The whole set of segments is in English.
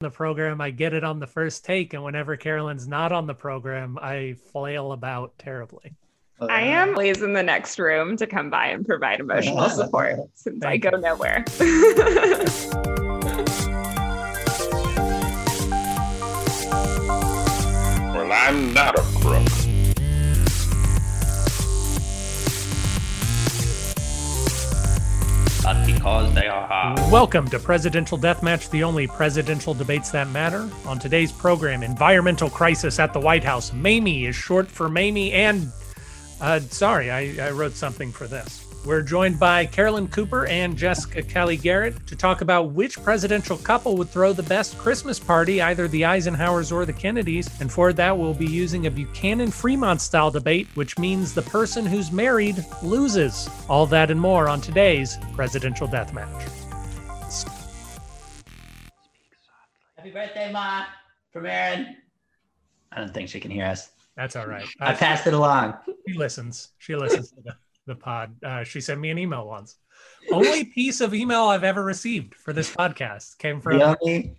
the program, I get it on the first take, and whenever Carolyn's not on the program, I flail about terribly. I am always in the next room to come by and provide emotional support since I go nowhere. well, I'm not a crook. Because they are hard. Welcome to Presidential Deathmatch, the only presidential debates that matter. On today's program, environmental crisis at the White House. Mamie is short for Mamie, and uh, sorry, I, I wrote something for this. We're joined by Carolyn Cooper and Jessica Kelly Garrett to talk about which presidential couple would throw the best Christmas party, either the Eisenhowers or the Kennedys. And for that, we'll be using a Buchanan Fremont style debate, which means the person who's married loses. All that and more on today's Presidential Deathmatch. Happy birthday, Ma, from Aaron. I don't think she can hear us. That's all right. I Uh, passed it along. she listens. She listens to the, pod. Uh, she sent me an email once. Only piece of email I've ever received for this podcast came from The only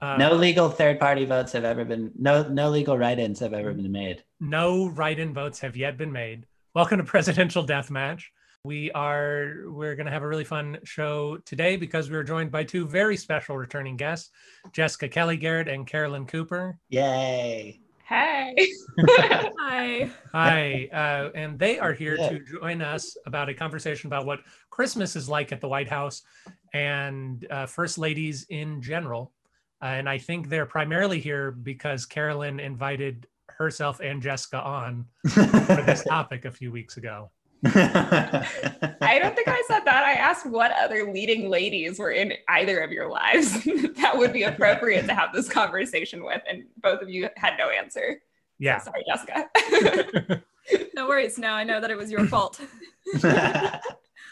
uh, no legal third party votes have ever been no no legal write-ins have ever been made. no write-in votes have yet been made. Welcome to Presidential Deathmatch. We are we're going to have a really fun show today because we are joined by two very special returning guests, Jessica Kelly Garrett and Carolyn Cooper. Yay. Hey. Hi. Hi, uh, and they are here Yeah. to join us about a conversation about what Christmas is like at the White House and uh, first ladies in general. Uh, and I think they're primarily here because Carolyn invited herself and Jessica on for this topic a few weeks ago. I don't think I said that. I asked what other leading ladies were in either of your lives that would be appropriate to have this conversation with, and both of you had no answer. Yeah. Sorry, Jessica. No worries. Now I know that it was your fault.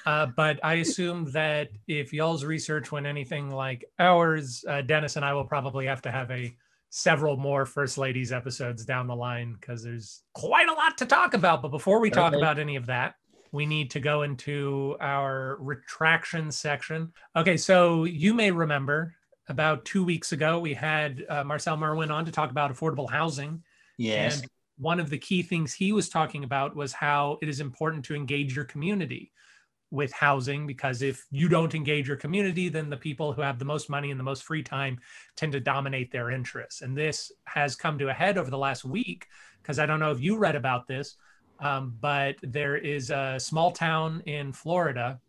Uh, but I assume that if y'all's research went anything like ours, uh, Dennis and I will probably have to have a several more First Ladies episodes down the line because there's quite a lot to talk about. But before we talk Okay. about any of that, we need to go into our retraction section. Okay, so you may remember about two weeks ago, we had uh, Marcel Merwin on to talk about affordable housing. yes. And one of the key things he was talking about was how it is important to engage your community with housing because if you don't engage your community, then the people who have the most money and the most free time tend to dominate their interests. And this has come to a head over the last week because I don't know if you read about this, um, but there is a small town in Florida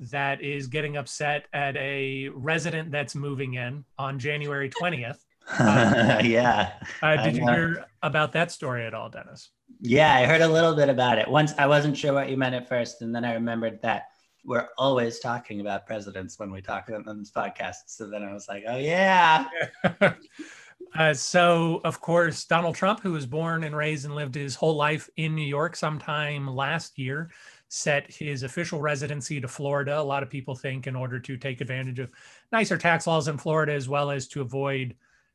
that is getting upset at a resident that's moving in on January 20th. yeah. Uh, did you hear about that story at all, Dennis? Yeah, I heard a little bit about it. Once I wasn't sure what you meant at first, and then I remembered that we're always talking about presidents when we talk on this podcast. So then I was like, oh yeah. uh, so, of course, Donald Trump, who was born and raised and lived his whole life in New York sometime last year, set his official residency to Florida. A lot of people think in order to take advantage of nicer tax laws in Florida, as well as to avoid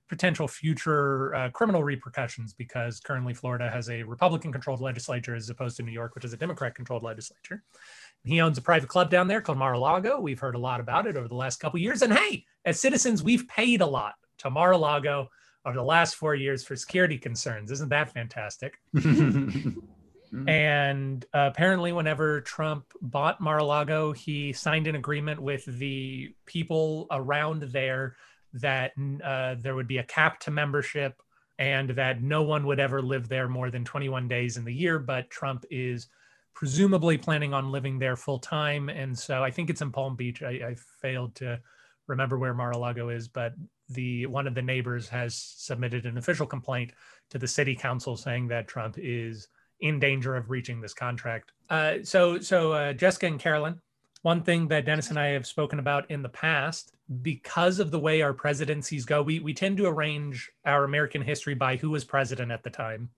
potential future uh, criminal repercussions, because currently Florida has a Republican controlled legislature as opposed to New York, which is a Democrat controlled legislature. He owns a private club down there called Mar-a-Lago. We've heard a lot about it over the last couple years. And hey, as citizens, we've paid a lot to Mar-a-Lago over the last four years for security concerns. Isn't that fantastic? And uh, apparently, whenever Trump bought Mar-a-Lago, he signed an agreement with the people around there that uh, there would be a cap to membership and that no one would ever live there more than 21 days in the year. But Trump is presumably planning on living there full time. And so I think it's in Palm Beach. I, I failed to remember where Mar-a-Lago is, but the one of the neighbors has submitted an official complaint to the city council saying that Trump is in danger of breaching this contract. Uh, so, so uh, Jessica and Carolyn, one thing that Dennis and I have spoken about in the past, because of the way our presidencies go, we we tend to arrange our American history by who was president at the time.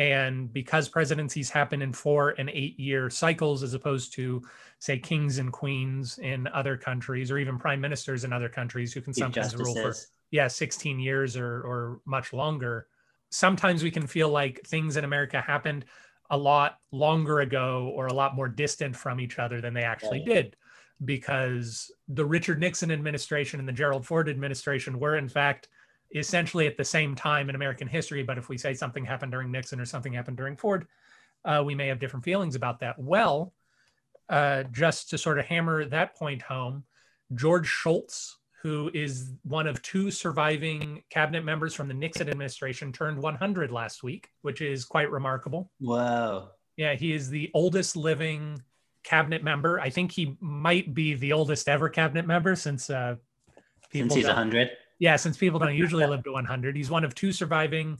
And because presidencies happen in four and eight year cycles, as opposed to, say, kings and queens in other countries, or even prime ministers in other countries who can sometimes rule for yeah 16 years or or much longer. Sometimes we can feel like things in america happened a lot longer ago or a lot more distant from each other than they actually did because the richard nixon administration and the gerald ford administration were in fact essentially at the same time in American history. But if we say something happened during Nixon or something happened during Ford, uh, we may have different feelings about that. Well, uh, just to sort of hammer that point home, George Shultz, who is one of two surviving cabinet members from the Nixon administration, turned 100 last week, which is quite remarkable. Wow. Yeah, he is the oldest living cabinet member. I think he might be the oldest ever cabinet member since uh, Since he's 100. Yeah, since people don't usually live to 100. He's one of two surviving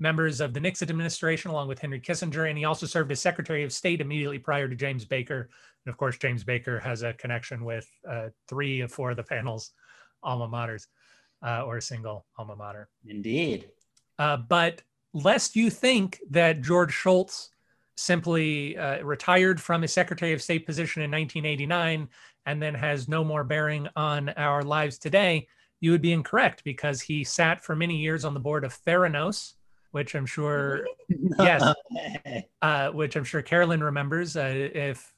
members of the Nixon administration, along with Henry Kissinger, and he also served as Secretary of State immediately prior to James Baker. And of course, James Baker has a connection with uh, three of four of the panel's alma maters, uh, or a single alma mater. Indeed. Uh, but lest you think that George Shultz simply uh, retired from his Secretary of State position in 1989 and then has no more bearing on our lives today, you would be incorrect because he sat for many years on the board of Theranos, which I'm sure, Yes. uh, which I'm sure Carolyn remembers. Uh, if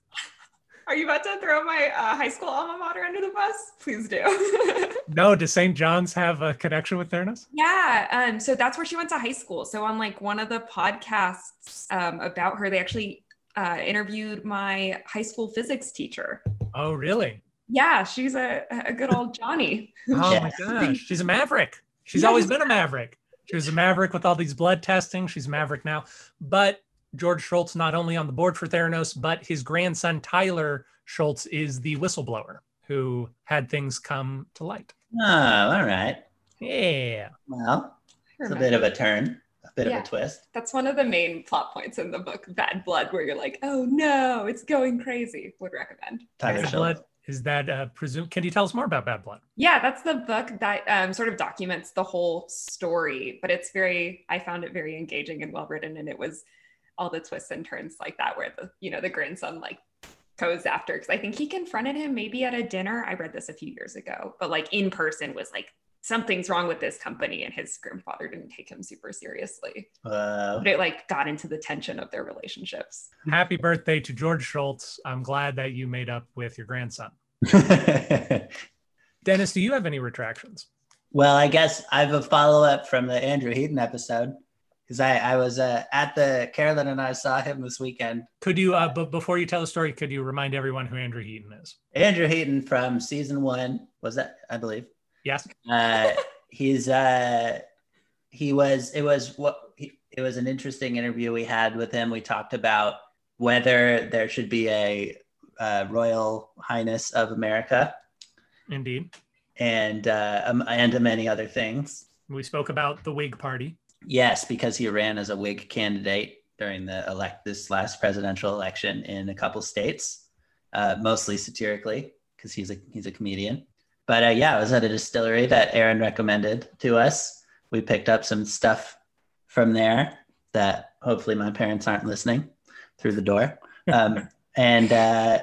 Are you about to throw my uh, high school alma mater under the bus? Please do. no, does St. John's have a connection with Theranos? yeah. Um, so that's where she went to high school. So on like one of the podcasts um, about her, they actually uh, interviewed my high school physics teacher. Oh, really? Yeah, she's a, a good old Johnny. Oh my gosh, she's a maverick. She's Yeah, always she's been a maverick. She was a maverick with all these blood testing. She's a maverick now. But George Shultz, not only on the board for Theranos, but his grandson Tyler Shultz is the whistleblower who had things come to light. Oh, all right. Yeah. Well, it's a bit of a turn, a bit Yeah. of a twist. That's one of the main plot points in the book, Bad Blood, where you're like, oh no, it's going crazy. Would recommend. Tyler Bad Shultz. Blood is that uh, presume? Can you tell us more about Bad Blood? Yeah, that's the book that um, sort of documents the whole story, but it's very, I found it very engaging and well written. And it was all the twists and turns like that, where the, you know, the grandson like goes after, because I think he confronted him maybe at a dinner. I read this a few years ago, but like in person was like, something's wrong with this company. And his grandfather didn't take him super seriously. Whoa. But it like got into the tension of their relationships. Happy birthday to George Shultz. I'm glad that you made up with your grandson. Dennis, do you have any retractions? well, I guess I have a follow up from the Andrew Heaton episode because I, I was uh, at the Carolyn and I saw him this weekend. Could you, uh, but before you tell the story, could you remind everyone who Andrew Heaton is? Andrew Heaton from season one was that I believe. Yes. Uh, he's uh, he was it was what he, it was an interesting interview we had with him. We talked about whether there should be a uh, Royal Highness of America Indeed. and uh, um, and many other things. We spoke about the Whig Party. Yes, because he ran as a Whig candidate during the elect this last presidential election in a couple states, uh, mostly satirically because he's a he's a comedian. But uh, yeah, I was at a distillery that Aaron recommended to us. We picked up some stuff from there that hopefully my parents aren't listening through the door. Um, and uh,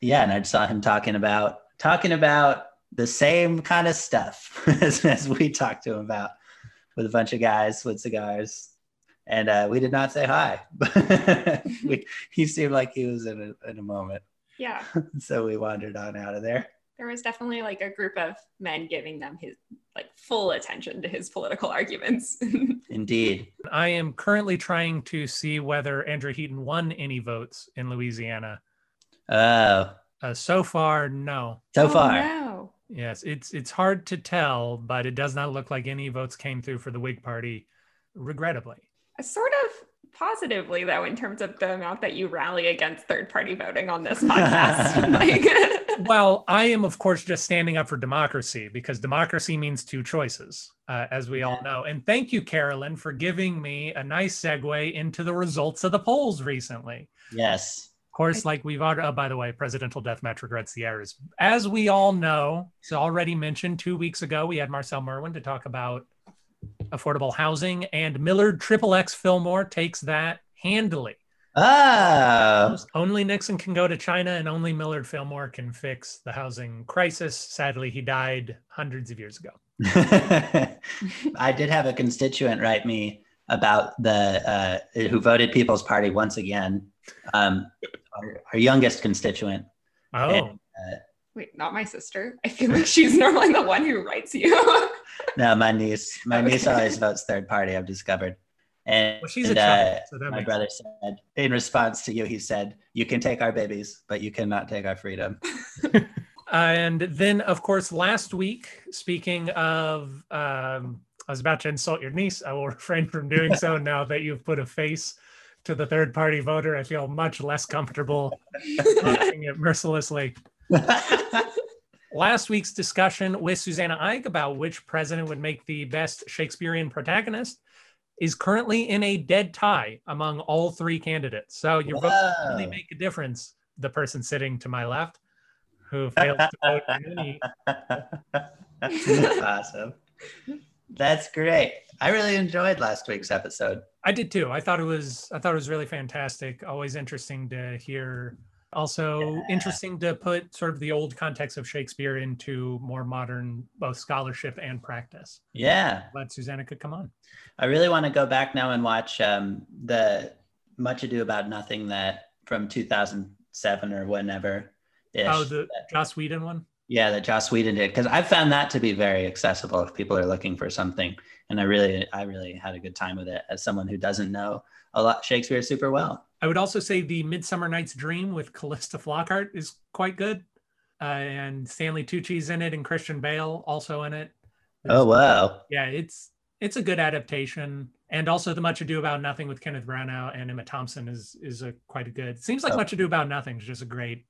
yeah, and I saw him talking about talking about the same kind of stuff as, as we talked to him about with a bunch of guys with cigars. And uh, we did not say hi. we, he seemed like he was in a, in a moment. Yeah. So we wandered on out of there. There was definitely like a group of men giving them his like full attention to his political arguments. Indeed. I am currently trying to see whether Andrew Heaton won any votes in Louisiana. Oh, Uh, so far, no. so Oh, far. no. Yes, it's it's hard to tell, but it does not look like any votes came through for the Whig Party, regrettably. A sort of positively though, in terms of the amount that you rally against third party voting on this podcast. like, Well, I am, of course, just standing up for democracy because democracy means two choices, uh, as we all know. And thank you, Carolyn, for giving me a nice segue into the results of the polls recently. Yes. Of course, like we've already, oh, by the way, Presidential Deathmatch regrets the errors. As we all know, it's already mentioned two weeks ago, we had Marcel Merwin to talk about affordable housing, and Millard Triple X Fillmore takes that handily. Oh, Only Nixon can go to China, and only Millard Fillmore can fix the housing crisis. Sadly, he died hundreds of years ago. I did have a constituent write me about the uh, who voted People's Party once again. Um, our, our youngest constituent, Oh, And, uh, Wait, not my sister. I feel like she's normally the one who writes you. No, my niece. My niece always votes third party. I've discovered. And, Well, she's a child, uh, so that my makes brother said in response to you, he said, "You can take our babies, but you cannot take our freedom." And then, of course, last week, speaking of, um, I was about to insult your niece. I will refrain from doing so now that you've put a face to the third party voter. I feel much less comfortable taunting it mercilessly. Last week's discussion with Susanna Ike about which president would make the best Shakespearean protagonist is currently in a dead tie among all three candidates. So your vote really make a difference. The person sitting to my left, who failed to vote any awesome. That's great. I really enjoyed last week's episode. I did too. I thought it was I thought it was really fantastic. Always interesting to hear. Also Yeah. interesting to put sort of the old context of Shakespeare into more modern both scholarship and practice. Yeah, Glad Susanna could come on. I really want to go back now and watch um, the Much Ado About Nothing that from 2007 or whenever. Oh, the Joss Whedon one. yeah, that Joss Whedon did because I found that to be very accessible if people are looking for something, and I really, I really had a good time with it as someone who doesn't know a lot Shakespeare super well. I would also say the Midsummer Night's Dream with Calista Flockhart is quite good, uh, and Stanley Tucci's in it, and Christian Bale also in it. Oh wow, yeah, it's it's a good adaptation, and also the Much Ado About Nothing with Kenneth Branagh and Emma Thompson is is a quite a good. Seems like Oh. Much Ado About Nothing is just a great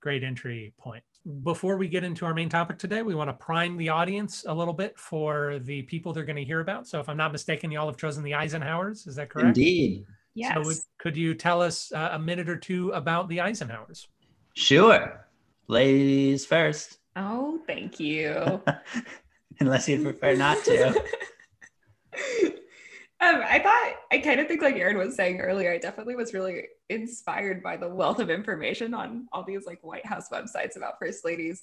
great entry point. Before we get into our main topic today, we want to prime the audience a little bit for the people they're going to hear about. So, if I'm not mistaken, y'all have chosen the Eisenhowers. Is that correct? indeed, yes. So, would, could you tell us uh, a minute or two about the Eisenhowers? sure. Ladies first, oh, thank you. unless you prefer not to. Um, I thought I kind of think like Aaron was saying earlier, I definitely was really inspired by the wealth of information on all these like White House websites about first ladies.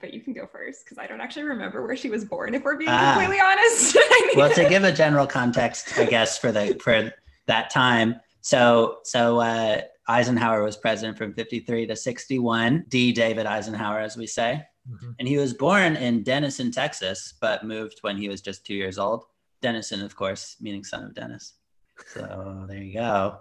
But you can go first because I don't actually remember where she was born. If we're being Ah. completely honest, well to- to give a general context i guess for the for that time. So so uh eisenhower was president from 53 to 61 d. David eisenhower as we say. And he was born in denison texas but moved when he was just two years old. Denison of course meaning son of dennis. So there you go.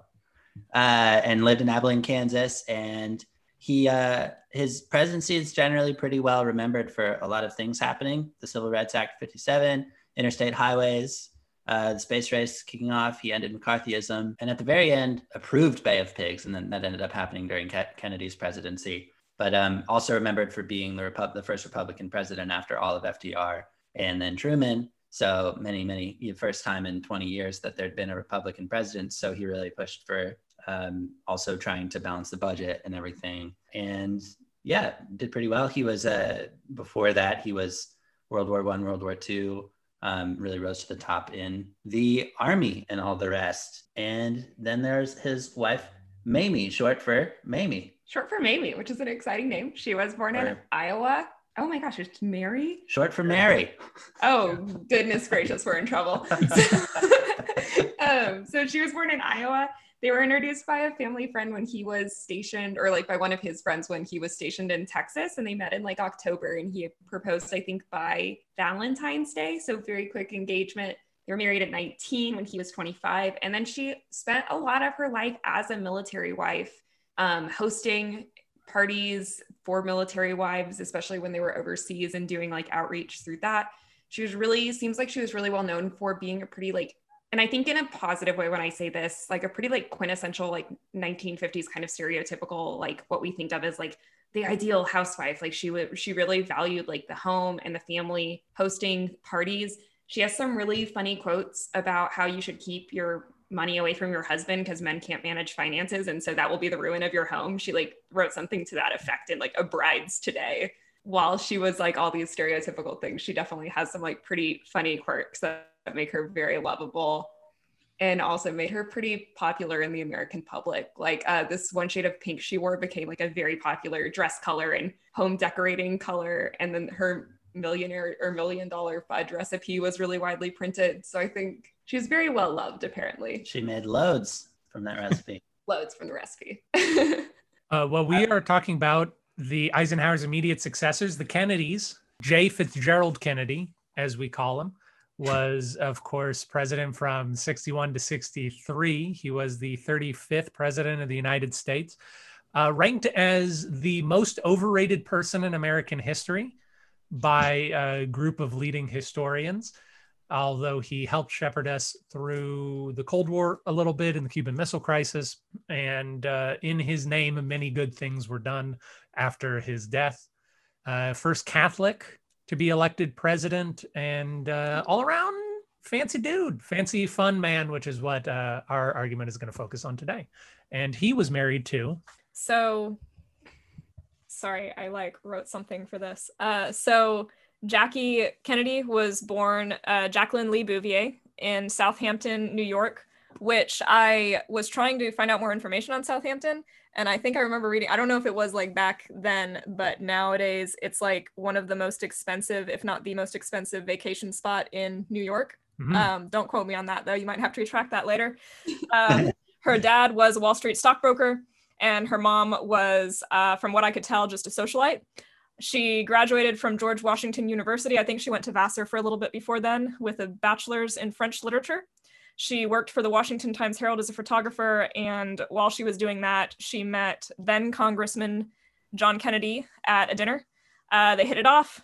Uh and lived in abilene kansas. And he uh his presidency is generally pretty well remembered for a lot of things happening. The civil rights act 57 interstate highways, uh, the space race kicking off. He ended McCarthyism, and at the very end, approved Bay of Pigs, and then that ended up happening during Ke- Kennedy's presidency. But um, also remembered for being the, Repu- the first Republican president after all of FDR and then Truman. So many, many first time in 20 years that there'd been a Republican president. So he really pushed for um, also trying to balance the budget and everything. And yeah, did pretty well. He was uh, before that he was World War One, World War Two um, really rose to the top in the army and all the rest. And then there's his wife, Mamie, short for Mamie, short for Mamie, which is an exciting name. She was born in Iowa. Oh my gosh, it's Mary. short for Mary. Oh goodness gracious, we're in trouble. um, so she was born in Iowa. They were introduced by a family friend when he was stationed, or like by one of his friends when he was stationed in Texas, and they met in like October, and he proposed, I think, by Valentine's Day. So very quick engagement. They were married at 19 when he was 25, and then she spent a lot of her life as a military wife, um, hosting parties for military wives, especially when they were overseas, and doing like outreach through that she was really seems like she was really well known for being a pretty like and i think in a positive way when i say this like a pretty like quintessential like 1950s kind of stereotypical like what we think of as like the ideal housewife. Like she would she really valued like the home and the family hosting parties. She has some really funny quotes about how you should keep your money away from your husband because men can't manage finances and so that will be the ruin of your home. She like wrote something to that effect in like a bride's today. While she was like all these stereotypical things, she definitely has some like pretty funny quirks that, make her very lovable and also made her pretty popular in the American public. Like uh, this one shade of pink she wore became like a very popular dress color and home decorating color. And then her millionaire or million dollar fudge recipe was really widely printed. So I think she's very well loved, apparently. She made loads from that recipe. Loads from the recipe. Uh, well, we are talking about the Eisenhower's immediate successors, the Kennedys, J. Fitzgerald Kennedy, as we call him, was, of course, president from 61 to 63. He was the 35th president of the United States, uh, ranked as the most overrated person in American history by a group of leading historians. Although he helped shepherd us through the Cold War a little bit in the Cuban Missile Crisis, and uh, in his name, many good things were done after his death. Uh, first Catholic to be elected president and uh, all around fancy dude, fancy fun man, which is what uh, our argument is going to focus on today. And he was married to. So, sorry, I like wrote something for this. Uh, so Jackie Kennedy was born uh, Jacqueline Lee Bouvier in Southampton, New York, which I was trying to find out more information on Southampton. And I think I remember reading, I don't know if it was like back then, but nowadays it's like one of the most expensive, if not the most expensive vacation spot in New York. Mhm. Um, don't quote me on that though. You might have to retract that later. Um, her dad was a Wall Street stockbroker, and her mom was, uh, from what I could tell, just a socialite. She graduated from George Washington University. I think she went to Vassar for a little bit before then with a bachelor's in French literature. She worked for the Washington Times Herald as a photographer, and while she was doing that, she met then Congressman John Kennedy at a dinner. Uh, they hit it off.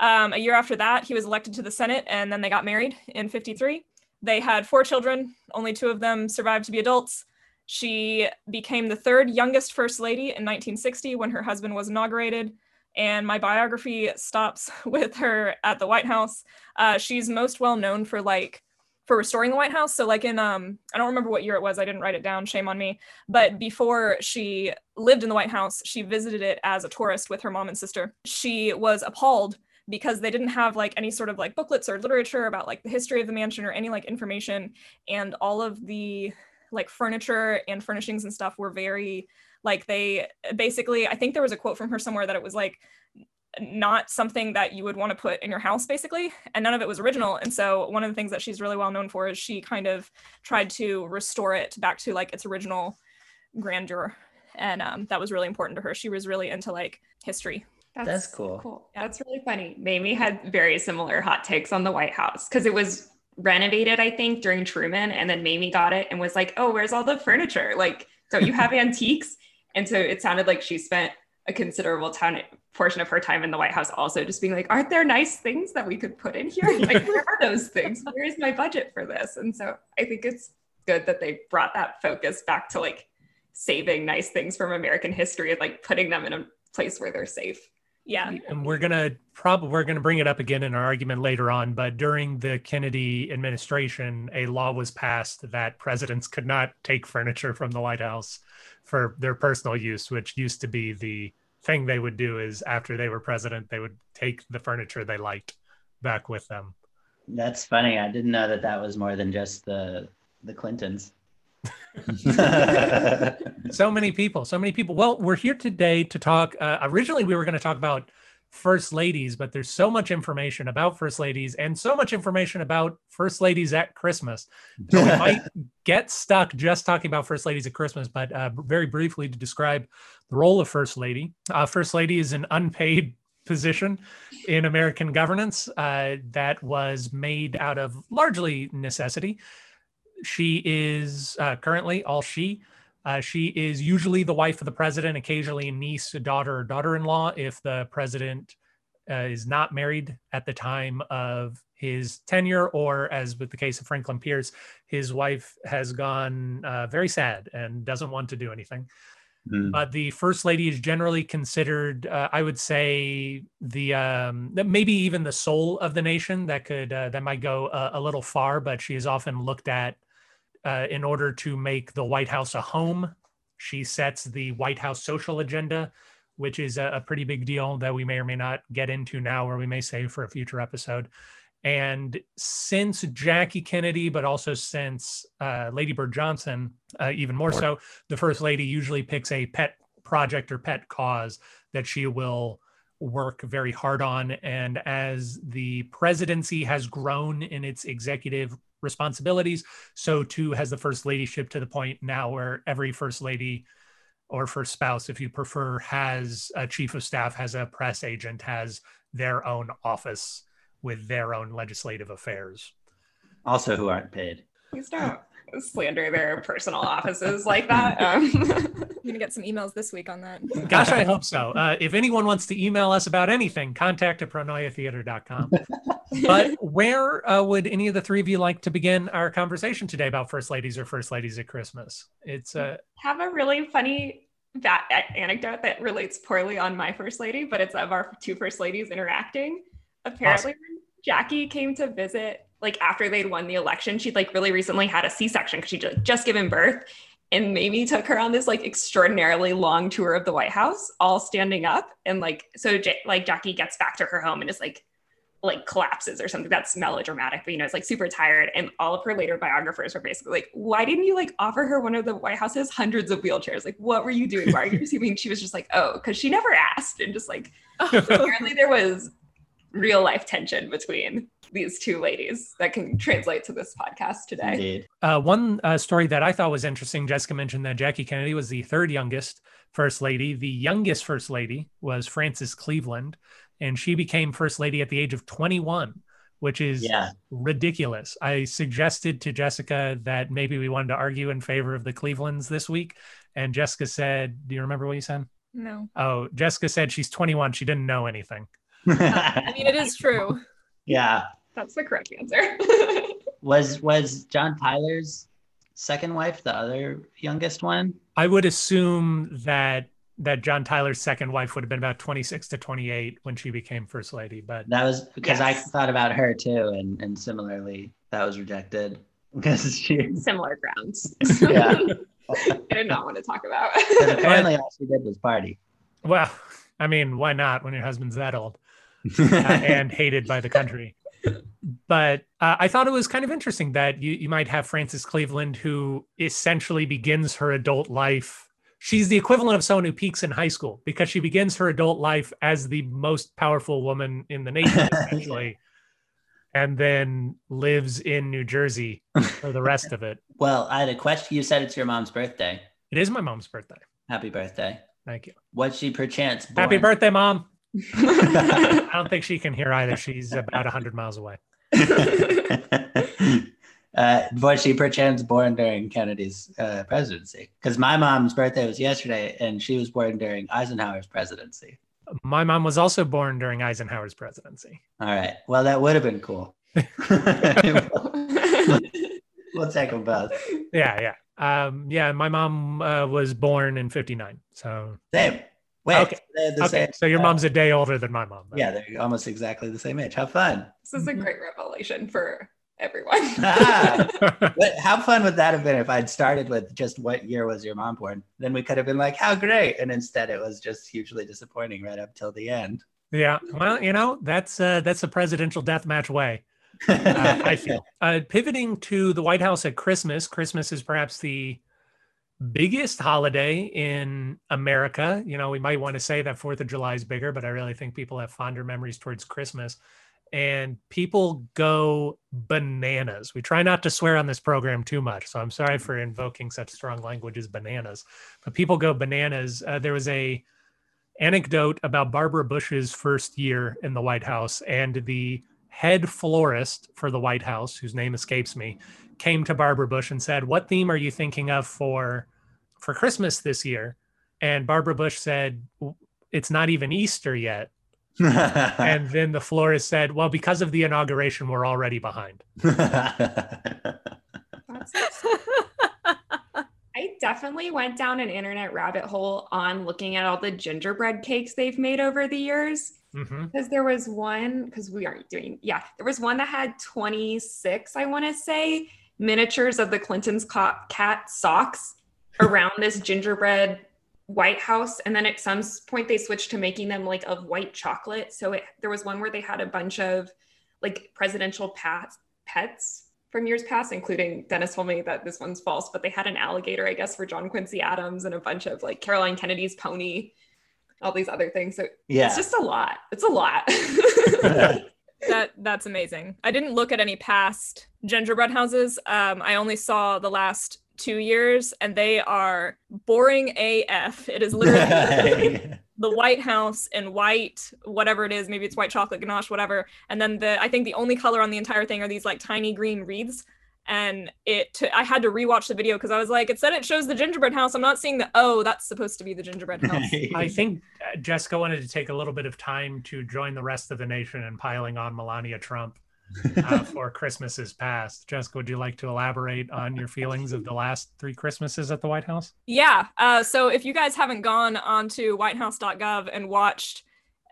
Um, a year after that, he was elected to the Senate, and then they got married in 53. They had four children, only two of them survived to be adults. She became the third youngest First Lady in 1960 when her husband was inaugurated. And my biography stops with her at the White House. Uh, she's most well known for like for restoring the White House. So like in um I don't remember what year it was. I didn't write it down. Shame on me. But before she lived in the White House, she visited it as a tourist with her mom and sister. She was appalled because they didn't have like any sort of like booklets or literature about like the history of the mansion or any like information and all of the like furniture and furnishings and stuff were very like they basically I think there was a quote from her somewhere that it was like not something that you would want to put in your house basically and none of it was original and so one of the things that she's really well known for is she kind of tried to restore it back to like its original grandeur and um, that was really important to her she was really into like history That's cool. Yeah. That's really funny. Mamie had very similar hot takes on the White House because it was renovated, I think, during Truman. And then Mamie got it and was like, oh, where's all the furniture? Like, don't you have antiques? And so it sounded like she spent a considerable portion of her time in the White House also just being like, aren't there nice things that we could put in here? Like, where are those things? Where is my budget for this? And so I think it's good that they brought that focus back to like saving nice things from American history and like putting them in a place where they're safe. Yeah and we're gonna probably we're gonna bring it up again in our argument later on but during the kennedy administration a law was passed that presidents could not take furniture from the white house for their personal use which used to be the thing they would do is after they were president they would take the furniture they liked back with them That's funny. I didn't know that that was more than just the the Clintons. so many people so many people. Well we're here today to talk uh, originally we were going to talk about first ladies but there's so much information about first ladies and so much information about first ladies at christmas. So we might get stuck just talking about first ladies at christmas but uh, very briefly to describe the role of first lady. Uh, first lady is an unpaid position in american governance uh, that was made out of largely necessity she is uh, currently all she. Uh, she is usually the wife of the president, occasionally a niece, a daughter, or daughter-in-law if the president uh, is not married at the time of his tenure, or as with the case of Franklin Pierce, his wife has gone uh, very sad and doesn't want to do anything. Hmm. But the first lady is generally considered, uh, I would say, the um, maybe even the soul of the nation. That could uh, that might go a, a little far, but she is often looked at uh, in order to make the White House a home. She sets the White House social agenda, which is a, a pretty big deal that we may or may not get into now, or we may save for a future episode. And since Jackie Kennedy, but also since uh, Lady Bird Johnson, uh, even more so, the First Lady usually picks a pet project or pet cause that she will work very hard on. And as the presidency has grown in its executive responsibilities, so too has the First Ladyship to the point now where every First Lady or first spouse, if you prefer, has a chief of staff, has a press agent, has their own office with their own legislative affairs. Also, who aren't paid. Please don't slander their personal offices like that. Um, I'm gonna get some emails this week on that. Gosh, I hope so. Uh, if anyone wants to email us about anything, contact at pronoiatheater.com. But where uh, would any of the three of you like to begin our conversation today about First Ladies or First Ladies at Christmas? It's uh, have a really funny that anecdote that relates poorly on my first lady, but it's of our two first ladies interacting. Apparently, Awesome. when Jackie came to visit, like after they'd won the election, she'd like really recently had a C-section because she'd like, just given birth. And Mamie took her on this like extraordinarily long tour of the White House, all standing up. And like, so J- like Jackie gets back to her home and is like, like collapses or something. That's melodramatic, but you know, it's like super tired. And all of her later biographers were basically like, why didn't you like offer her one of the White House's hundreds of wheelchairs? Like, what were you doing? Why are you receiving? She was just like, oh, because she never asked. And just like, apparently there was real life tension between these two ladies that can translate to this podcast today. Indeed. Uh, one uh, story that I thought was interesting. Jessica mentioned that Jackie Kennedy was the third youngest first lady. The youngest first lady was Frances Cleveland, and she became first lady at the age of 21, which is Yeah. ridiculous. I suggested to Jessica that maybe we wanted to argue in favor of the Clevelands this week, and Jessica said, "Do you remember what you said?" No, Oh, Jessica said she's 21. She didn't know anything. I mean it is true. yeah. That's the correct answer. Was was John Tyler's second wife the other youngest one? I would assume that that John Tyler's second wife would have been about 26 to 28 when she became first lady, but That was because I thought about her too, and and similarly that was rejected because she. Similar grounds. Yeah. I did not want to talk about. 'cause apparently all she did was party. well, I mean, why not when your husband's that old uh, and hated by the country? But uh, I thought it was kind of interesting that you, you might have Frances Cleveland, who essentially begins her adult life. She's the equivalent of someone who peaks in high school because she begins her adult life as the most powerful woman in the nation, essentially, and then lives in New Jersey for the rest of it. well, I had a question. You said it's your mom's birthday. It is my mom's birthday. Happy birthday. Thank you. Was she perchance born? Happy birthday, mom. I don't think she can hear either. She's about 100 miles away. uh, was she perchance born during Kennedy's uh, presidency? Because my mom's birthday was yesterday, and she was born during Eisenhower's presidency. My mom was also born during Eisenhower's presidency. All right. Well, that would have been cool. we'll take them both. Yeah, yeah. Um, yeah, my mom uh, was born in 59. So, Same. Wait. Okay. They're the okay. same. So your uh, mom's a day older than my mom. then. Yeah, they're almost exactly the same age. Have fun. this is a great revelation for everyone. Ah. What, how fun would that have been if I'd started with just what year was your mom born? Then we could have been like, how great. And instead it was just hugely disappointing right up till the end. yeah. Well, you know, that's uh, that's a presidential deathmatch way. uh, I feel. Uh, pivoting to the White House at Christmas, Christmas is perhaps the biggest holiday in America. You know, we might want to say that Fourth of July is bigger, but I really think people have fonder memories towards Christmas. And people go bananas. We try not to swear on this program too much. So I'm sorry for invoking such strong language as bananas, but people go bananas. Uh, there was a anecdote about Barbara Bush's first year in the White House and the head florist for the White House, whose name escapes me, came to Barbara Bush and said, "What theme are you thinking of for for Christmas this year?" And Barbara Bush said, "It's not even Easter yet." And then the florist said, "Well, because of the inauguration, we're already behind." I definitely went down an internet rabbit hole on looking at all the gingerbread cakes they've made over the years. Mm-hmm. Because there was one, because we aren't doing, yeah, there was one that had 26, I want to say, miniatures of the Clintons' ca- cat socks around this gingerbread White House. And then at some point, they switched to making them like of white chocolate. So it, there was one where they had a bunch of like presidential pets, pets from years past, including Dennis told me that this one's false, but they had an alligator, I guess, for John Quincy Adams and a bunch of like Caroline Kennedy's pony, all these other things. So yeah. it's just a lot. It's a lot. That that's amazing. I didn't look at any past gingerbread houses. Um, I only saw the last two years, and they are boring AF. It is literally the White House in white, whatever it is, maybe it's white chocolate ganache, whatever. And then the I think the only color on the entire thing are these like tiny green wreaths. And it t- I had to rewatch the video because I was like, it said it shows the gingerbread house. I'm not seeing the oh, that's supposed to be the gingerbread house. I think uh, Jessica wanted to take a little bit of time to join the rest of the nation in piling on Melania Trump uh, for Christmases past. Jessica, would you like to elaborate on your feelings of the last three Christmases at the White House? Yeah. Uh, so if you guys haven't gone onto whitehouse.gov and watched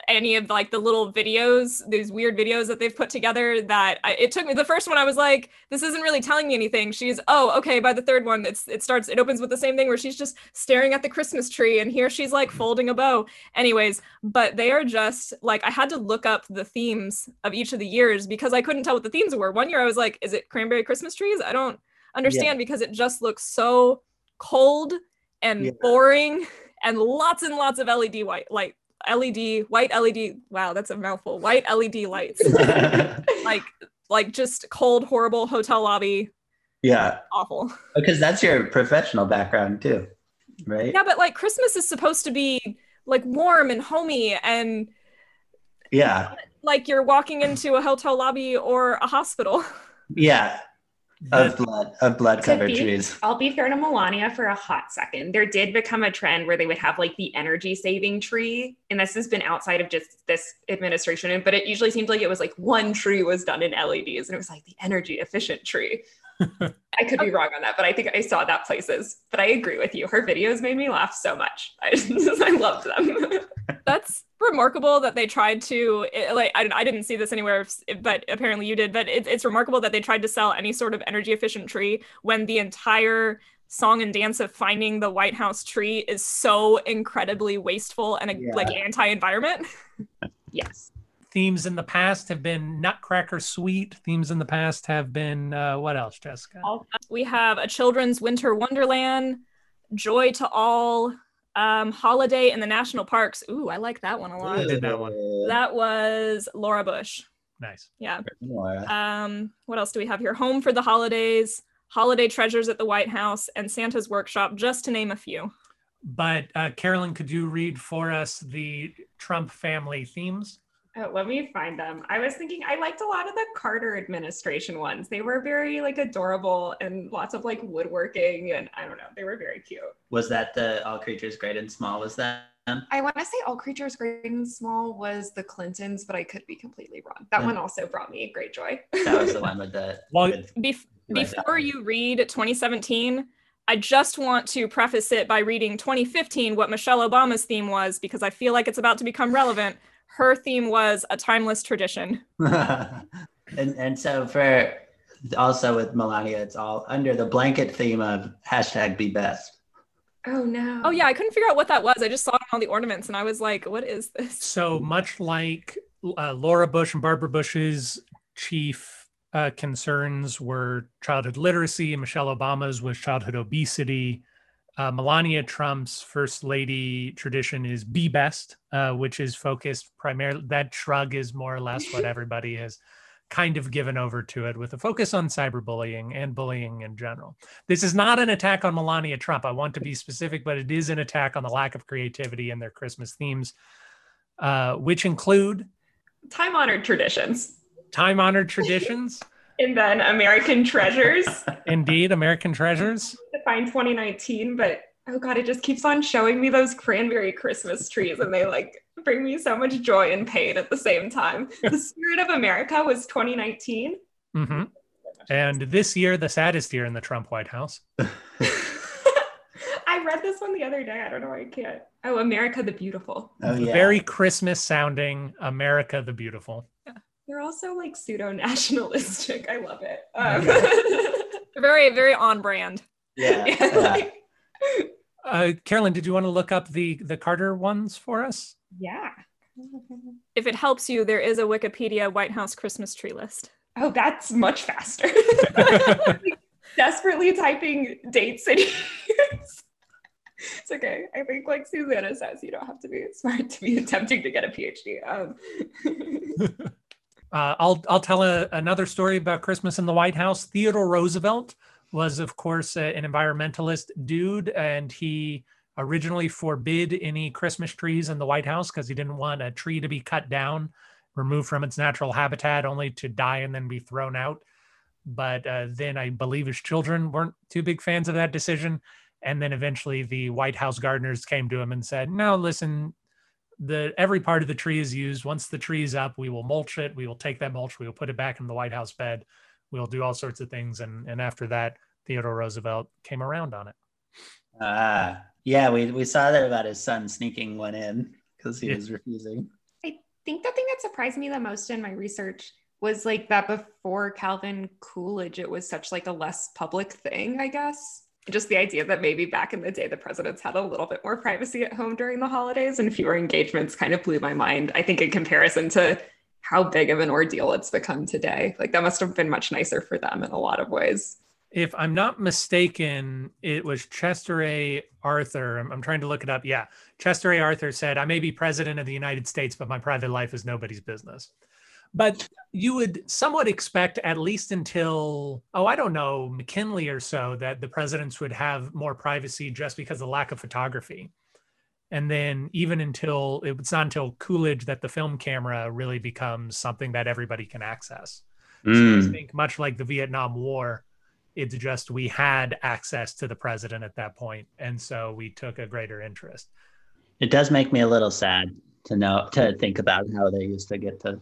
any of like the little videos, these weird videos that they've put together that I, it took me the first one I was like this isn't really telling me anything. She's oh okay by the third one it's it starts it opens with the same thing where she's just staring at the Christmas tree and here she's like folding a bow. Anyways, but they are just like I had to look up the themes of each of the years because I couldn't tell what the themes were. One year I was like is it cranberry Christmas trees? I don't understand yeah. because it just looks so cold and yeah. boring and lots and lots of LED white light LED, white LED. Wow, that's a mouthful. White LED lights. like like just cold, horrible hotel lobby. Yeah. Awful. Because that's your professional background too, right? Yeah, but like Christmas is supposed to be like warm and homey and yeah. Like you're walking into a hotel lobby or a hospital. Yeah of blood of blood covered trees. I'll be fair to Melania for a hot second. There did become a trend where they would have like the energy saving tree, and this has been outside of just this administration. But it usually seemed like it was like one tree was done in LEDs, and it was like the energy efficient tree. I could be wrong on that, but I think I saw that places. But I agree with you. Her videos made me laugh so much. I, I loved them. That's remarkable that they tried to eh, like I, I didn't see this anywhere but apparently you did but it, it's remarkable that they tried to sell any sort of energy efficient tree when the entire song and dance of finding the white house tree is so incredibly wasteful and yeah. like anti-environment yes themes in the past have been nutcracker suite themes in the past have been uh, what else jessica we have a children's winter wonderland joy to all um, Holiday in the National Parks. Ooh, I like that one a lot. I did that one. That was Laura Bush. Nice. Yeah. Um, what else do we have here? Home for the Holidays, Holiday Treasures at the White House, and Santa's Workshop, just to name a few. But uh, Carolyn, could you read for us the Trump family themes? Oh, let me find them. I was thinking I liked a lot of the Carter administration ones. They were very like adorable and lots of like woodworking and I don't know, they were very cute. Was that the All Creatures Great and Small? Was that? I want to say All Creatures Great and Small was the Clintons, but I could be completely wrong. That yeah. one also brought me great joy. that was the one with the. well, Bef- before you read 2017, I just want to preface it by reading 2015 what Michelle Obama's theme was because I feel like it's about to become relevant her theme was a timeless tradition. and and so for also with Melania, it's all under the blanket theme of hashtag be best. Oh no. Oh yeah, I couldn't figure out what that was. I just saw it on all the ornaments and I was like, what is this? So much like uh, Laura Bush and Barbara Bush's chief uh, concerns were childhood literacy, and Michelle Obama's was childhood obesity uh, Melania Trump's first lady tradition is be best, uh, which is focused primarily, that shrug is more or less what everybody has kind of given over to it with a focus on cyberbullying and bullying in general. This is not an attack on Melania Trump. I want to be specific, but it is an attack on the lack of creativity in their Christmas themes, uh, which include time honored traditions. Time honored traditions. And then American Treasures. Indeed, American Treasures. To find 2019, but oh god, it just keeps on showing me those cranberry Christmas trees, and they like bring me so much joy and pain at the same time. the Spirit of America was 2019. Mm-hmm. And this year, the saddest year in the Trump White House. I read this one the other day. I don't know why I can't. Oh, America the Beautiful. Oh, yeah. Very Christmas sounding America the Beautiful. Yeah. They're also like pseudo nationalistic. I love it. Um, very, very on brand. Yeah. yeah. uh, Carolyn, did you want to look up the the Carter ones for us? Yeah. If it helps you, there is a Wikipedia White House Christmas tree list. Oh, that's much faster. desperately typing dates and years. It's okay. I think, like Susanna says, you don't have to be smart to be attempting to get a PhD. Um. Uh, I'll I'll tell a, another story about Christmas in the White House. Theodore Roosevelt was, of course, uh, an environmentalist dude, and he originally forbid any Christmas trees in the White House because he didn't want a tree to be cut down, removed from its natural habitat, only to die and then be thrown out. But uh, then I believe his children weren't too big fans of that decision. And then eventually the White House gardeners came to him and said, No, listen, the every part of the tree is used. Once the tree is up, we will mulch it. We will take that mulch, we will put it back in the White House bed. We'll do all sorts of things. And and after that, Theodore Roosevelt came around on it. Ah, yeah, we, we saw there about his son sneaking one in because he Yeah. was refusing. I think the thing that surprised me the most in my research was like that before Calvin Coolidge, it was such like a less public thing, I guess. Just the idea that maybe back in the day the presidents had a little bit more privacy at home during the holidays and fewer engagements kind of blew my mind. I think in comparison to how big of an ordeal it's become today. Like that must have been much nicer for them in a lot of ways. If I'm not mistaken, it was Chester A. Arthur. I'm, I'm trying to look it up. Yeah. Chester A. Arthur said, I may be president of the United States, but my private life is nobody's business. But you would somewhat expect, at least until, oh, I don't know, McKinley or so, that the presidents would have more privacy just because of the lack of photography. And then even until it's not until Coolidge that the film camera really becomes something that everybody can access. So I Mm. think much like the Vietnam War, it's just we had access to the president at that point, and so we took a greater interest. It does make me a little sad to know to think about how they used to get to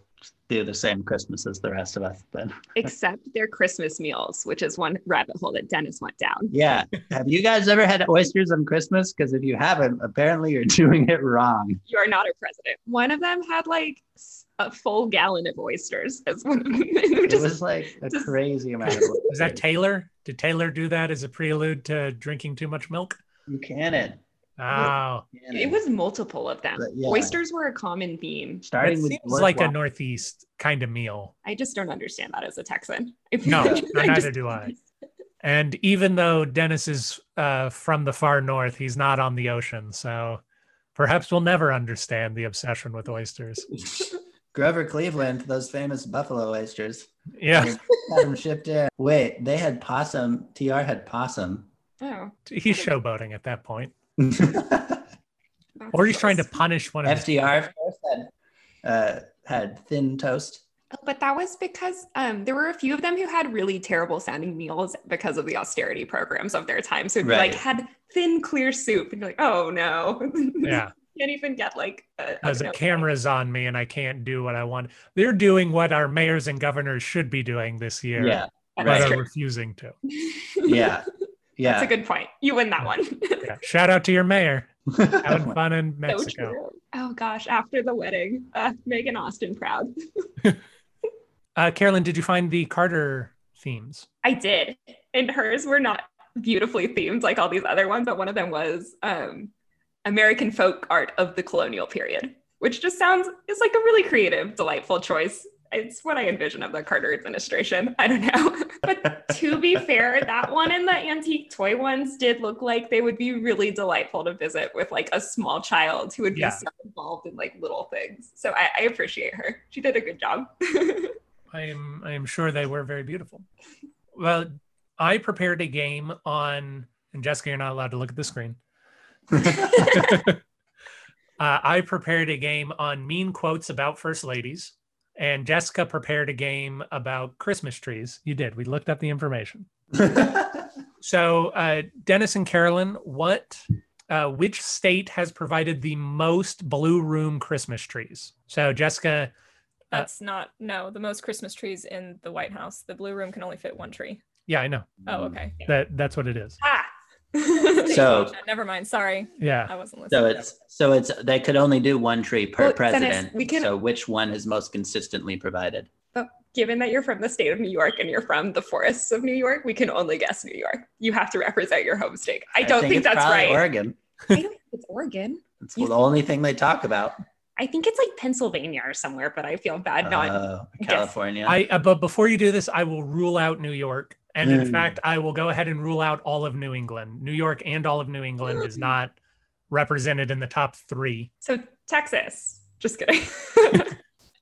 do the same Christmas as the rest of us. But Except their Christmas meals, which is one rabbit hole that Dennis went down. yeah, have you guys ever had oysters on Christmas? Because if you haven't, apparently you're doing it wrong. You are not a president. One of them had like a full gallon of oysters as one of them. It just- was like a just- crazy amount of Was that. Taylor? Did Taylor do that as a prelude to drinking too much milk? Buchanan. Oh, it was multiple of them. Yeah. Oysters were a common theme. that starting with seems like a Northeast kind of meal. I just don't understand that as a Texan. No, I neither just- do I. And even though Dennis is uh, from the far north, he's not on the ocean, so perhaps we'll never understand the obsession with oysters. Grover Cleveland, those famous buffalo oysters. Yeah, Had them shipped in. Wait, they had possum. TR had possum. Oh, he's showboating at that point, FDR, that's or he's trying to punish one of his of course, had, uh, had thin toast. Oh, But that was because um, there were a few of them who had really terrible sounding meals because of the austerity programs of their time. So it'd be Right. like had thin, clear soup, and you're like, oh no, Yeah, can't even get like a, a because the camera's on me and I can't do what I want. They're doing what our mayors and governors should be doing this year, Yeah, but That's are true. refusing to. yeah, yeah. That's a good point. You win that one. Yeah. Shout out to your mayor having fun in Mexico. true. Oh gosh, after the wedding, uh, Megan Austin proud. Uh, Carolyn, did you find the Carter themes? I did. And hers were not beautifully themed like all these other ones, but one of them was um, American folk art of the colonial period, which just sounds is like a really creative, delightful choice. It's what I envision of the Carter administration. I don't know. but to be fair, that one and the antique toy ones did look like they would be really delightful to visit with like a small child who would be Yeah. so involved in like little things. So I, I appreciate her. She did a good job. I am I am sure they were very beautiful. Well, I prepared a game on, and Jessica, you're not allowed to look at the screen. uh, I prepared a game on mean quotes about first ladies, and Jessica prepared a game about Christmas trees. You did. We looked up the information. So, uh, Dennis and Carolyn, what, uh, which state has provided the most blue room Christmas trees? So, Jessica, Uh, That's not no. The most Christmas trees in the White House. The blue room can only fit one tree. yeah, I know Oh, okay. that that's what it is. ah. So- never mind. Sorry, Yeah. I wasn't listening. So it's so it's they could only do one tree per Well, president. we can- So which one is most consistently provided? But given that you're from the state of New York and you're from the forests of New York, we can only guess New York. You have to represent your home state. I don't think, it's that's right. Oregon. I don't think it's Oregon. It's You- the only thing they talk about. I think it's like Pennsylvania or somewhere, but I feel bad not. Uh, Yes. California. I uh, but before you do this, I will rule out New York, and in Mm. fact, I will go ahead and rule out all of New England. New York and all of New England is not represented in the top three. so Texas. Just kidding.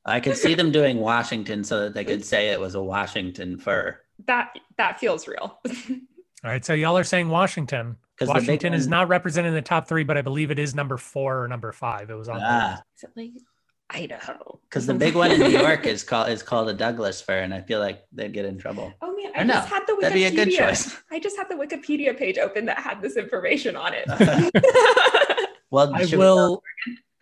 I could see them doing Washington so that they could say it was a Washington fur. that that feels real. All right, so y'all are saying Washington. 'Cause the big Washington is one- not represented in the top three, but I believe it is number four or number five. It was on. the Ah, list. Is it like Idaho? because the big one in New York is called is called a Douglas fir, and I feel like they'd get in trouble. Oh man, I I, know. just had the Wikipedia. That'd be a good choice. I just had the Wikipedia page open that had this information on it. Well, I should we will.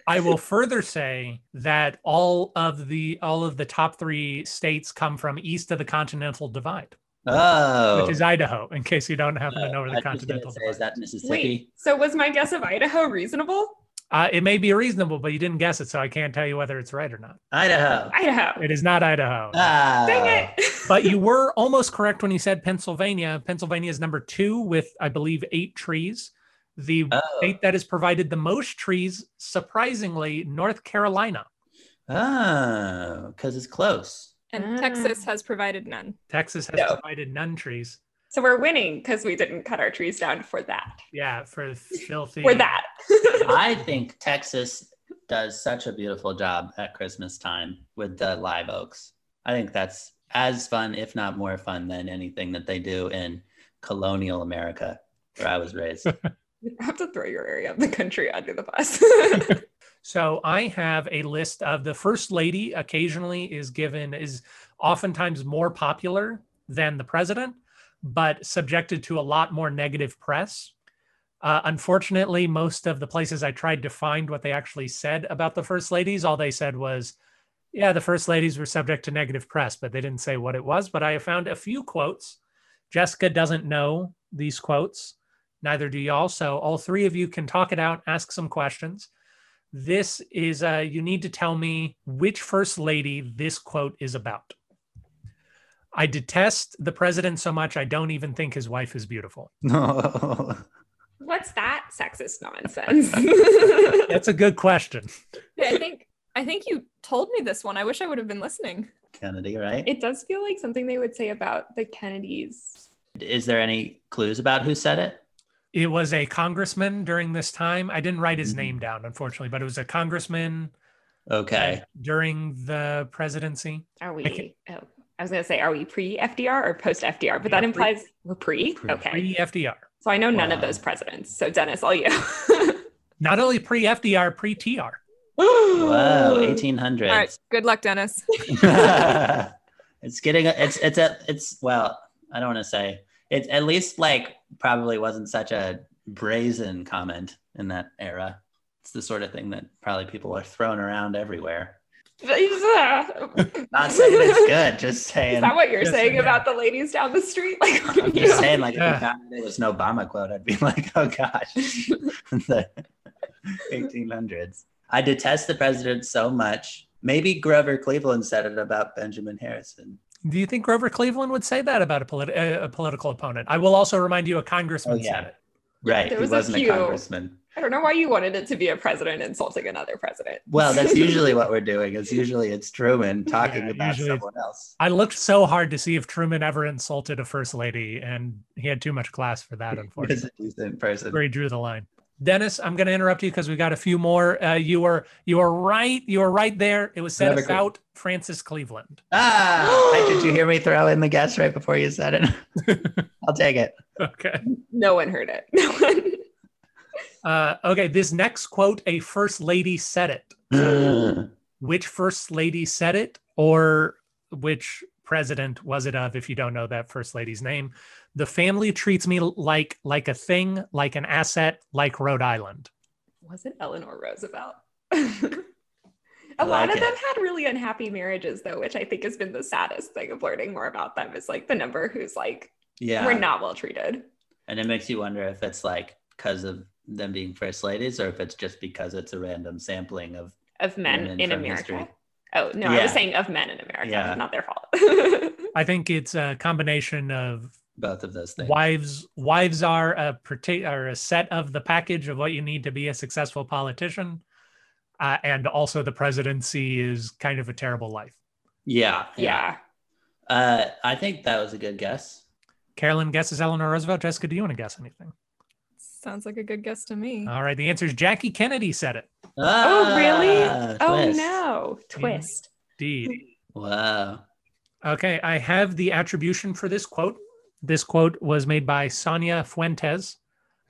I will further say that all of the all of the top three states come from east of the Continental Divide, Oh, which is oh. Idaho. In case you don't happen to uh, know where the was Continental say, is that Mississippi? Wait, so was my guess of Idaho reasonable? Uh, it may be reasonable, but you didn't guess it, so I can't tell you whether it's right or not. Idaho. Idaho. It is not Idaho. Ah, Dang it. but you were almost correct when you said Pennsylvania. Pennsylvania is number two with, I believe, eight trees. The Oh, state that has provided the most trees, surprisingly, North Carolina. oh, because it's close. And Ah. Texas has provided none. Texas has No. provided none trees. so we're winning because we didn't cut our trees down for that. Yeah, for filthy. For that. I think Texas does such a beautiful job at Christmas time with the live oaks. I think that's as fun, if not more fun, than anything that they do in colonial America, where I was raised. You have to throw your area of the country under the bus. So I have a list of the first lady. Occasionally is given is oftentimes more popular than the president, but subjected to a lot more negative press. Uh, unfortunately, most of the places I tried to find what they actually said about the first ladies, all they said was, "Yeah, the first ladies were subject to negative press," but they didn't say what it was. But I found a few quotes. Jessica doesn't know these quotes. Neither do y'all. So all three of you can talk it out, ask some questions. This is, uh, you need to tell me which first lady this quote is about. I detest the president so much, I don't even think his wife is beautiful. No. What's that sexist nonsense? That's a good question. I think I think you told me this one. I wish I would have been listening. Kennedy, right? it does feel like something they would say about the Kennedys. Is there any clues about who said it? It was a congressman during this time. I didn't write his Mhm. name down, unfortunately, but it was a congressman Okay. during the presidency. Are we? Okay. Oh, I was gonna say, are we pre FDR or post FDR? But Yeah, that pre- implies we're pre. Pre- Okay. Pre FDR. So I know none of those presidents. So Dennis, all you. Not only pre FDR, pre TR. Whoa, 1800s. All right. Good luck, Dennis. it's getting it's it's a it's well i don't want to say it's at least like probably wasn't such a brazen comment in that era it's the sort of thing that probably people are thrown around everywhere Uh, not saying it's good just saying Is that what you're saying yeah. about the ladies down the street? Like, i'm just saying like Yeah. if you found it was an obama quote i'd be like oh gosh the 1800s i detest the president so much maybe grover cleveland said it about benjamin harrison Do you think Grover Cleveland would say that about a, politi- a, a political opponent? I will also remind you a congressman Oh, yeah. said it. right There he was wasn't a few. congressman I don't know why you wanted it to be a president insulting another president. Well, that's usually what we're doing. Is usually it's Truman talking Yeah, about usually someone else. I looked so hard to see if Truman ever insulted a first lady, and he had too much class for that, Unfortunately, He's unfortunately. a decent person. Where he drew the line. Dennis, I'm going to interrupt you because we got a few more. Uh, you were you were right. You were right there. It was said Never could. about Frances Cleveland. Ah, did you hear me throw in the guess right before you said it? I'll take it. Okay. No one heard it. No one. Uh, okay. This next quote, a first lady said it. Which first lady said it, or which president was it of? If you don't know that first lady's name, the family treats me like like a thing, like an asset, like Rhode Island. Was it Eleanor Roosevelt? I A lot like of them had really unhappy marriages, though, which I think has been the saddest thing of learning more about them. Is like the number who's like, yeah. we're not well treated. And it makes you wonder if it's like because of them being first ladies, or if it's just because it's a random sampling of. of men Women in from America. history. Oh no, I was saying of men in America, Yeah. not their fault. I think it's a combination of Both of those things. wives wives are a parti- are a set of the package of what you need to be a successful politician uh, and also the presidency is kind of a terrible life Yeah. yeah. Uh, I think that was a good guess. carolyn guesses eleanor roosevelt jessica do you want to guess anything Sounds like a good guess to me. all right the answer is jackie kennedy said it Oh really? Ah, oh no, twist. indeed Wow. okay i have the attribution for this quote This quote was made by Sonia Fuentes,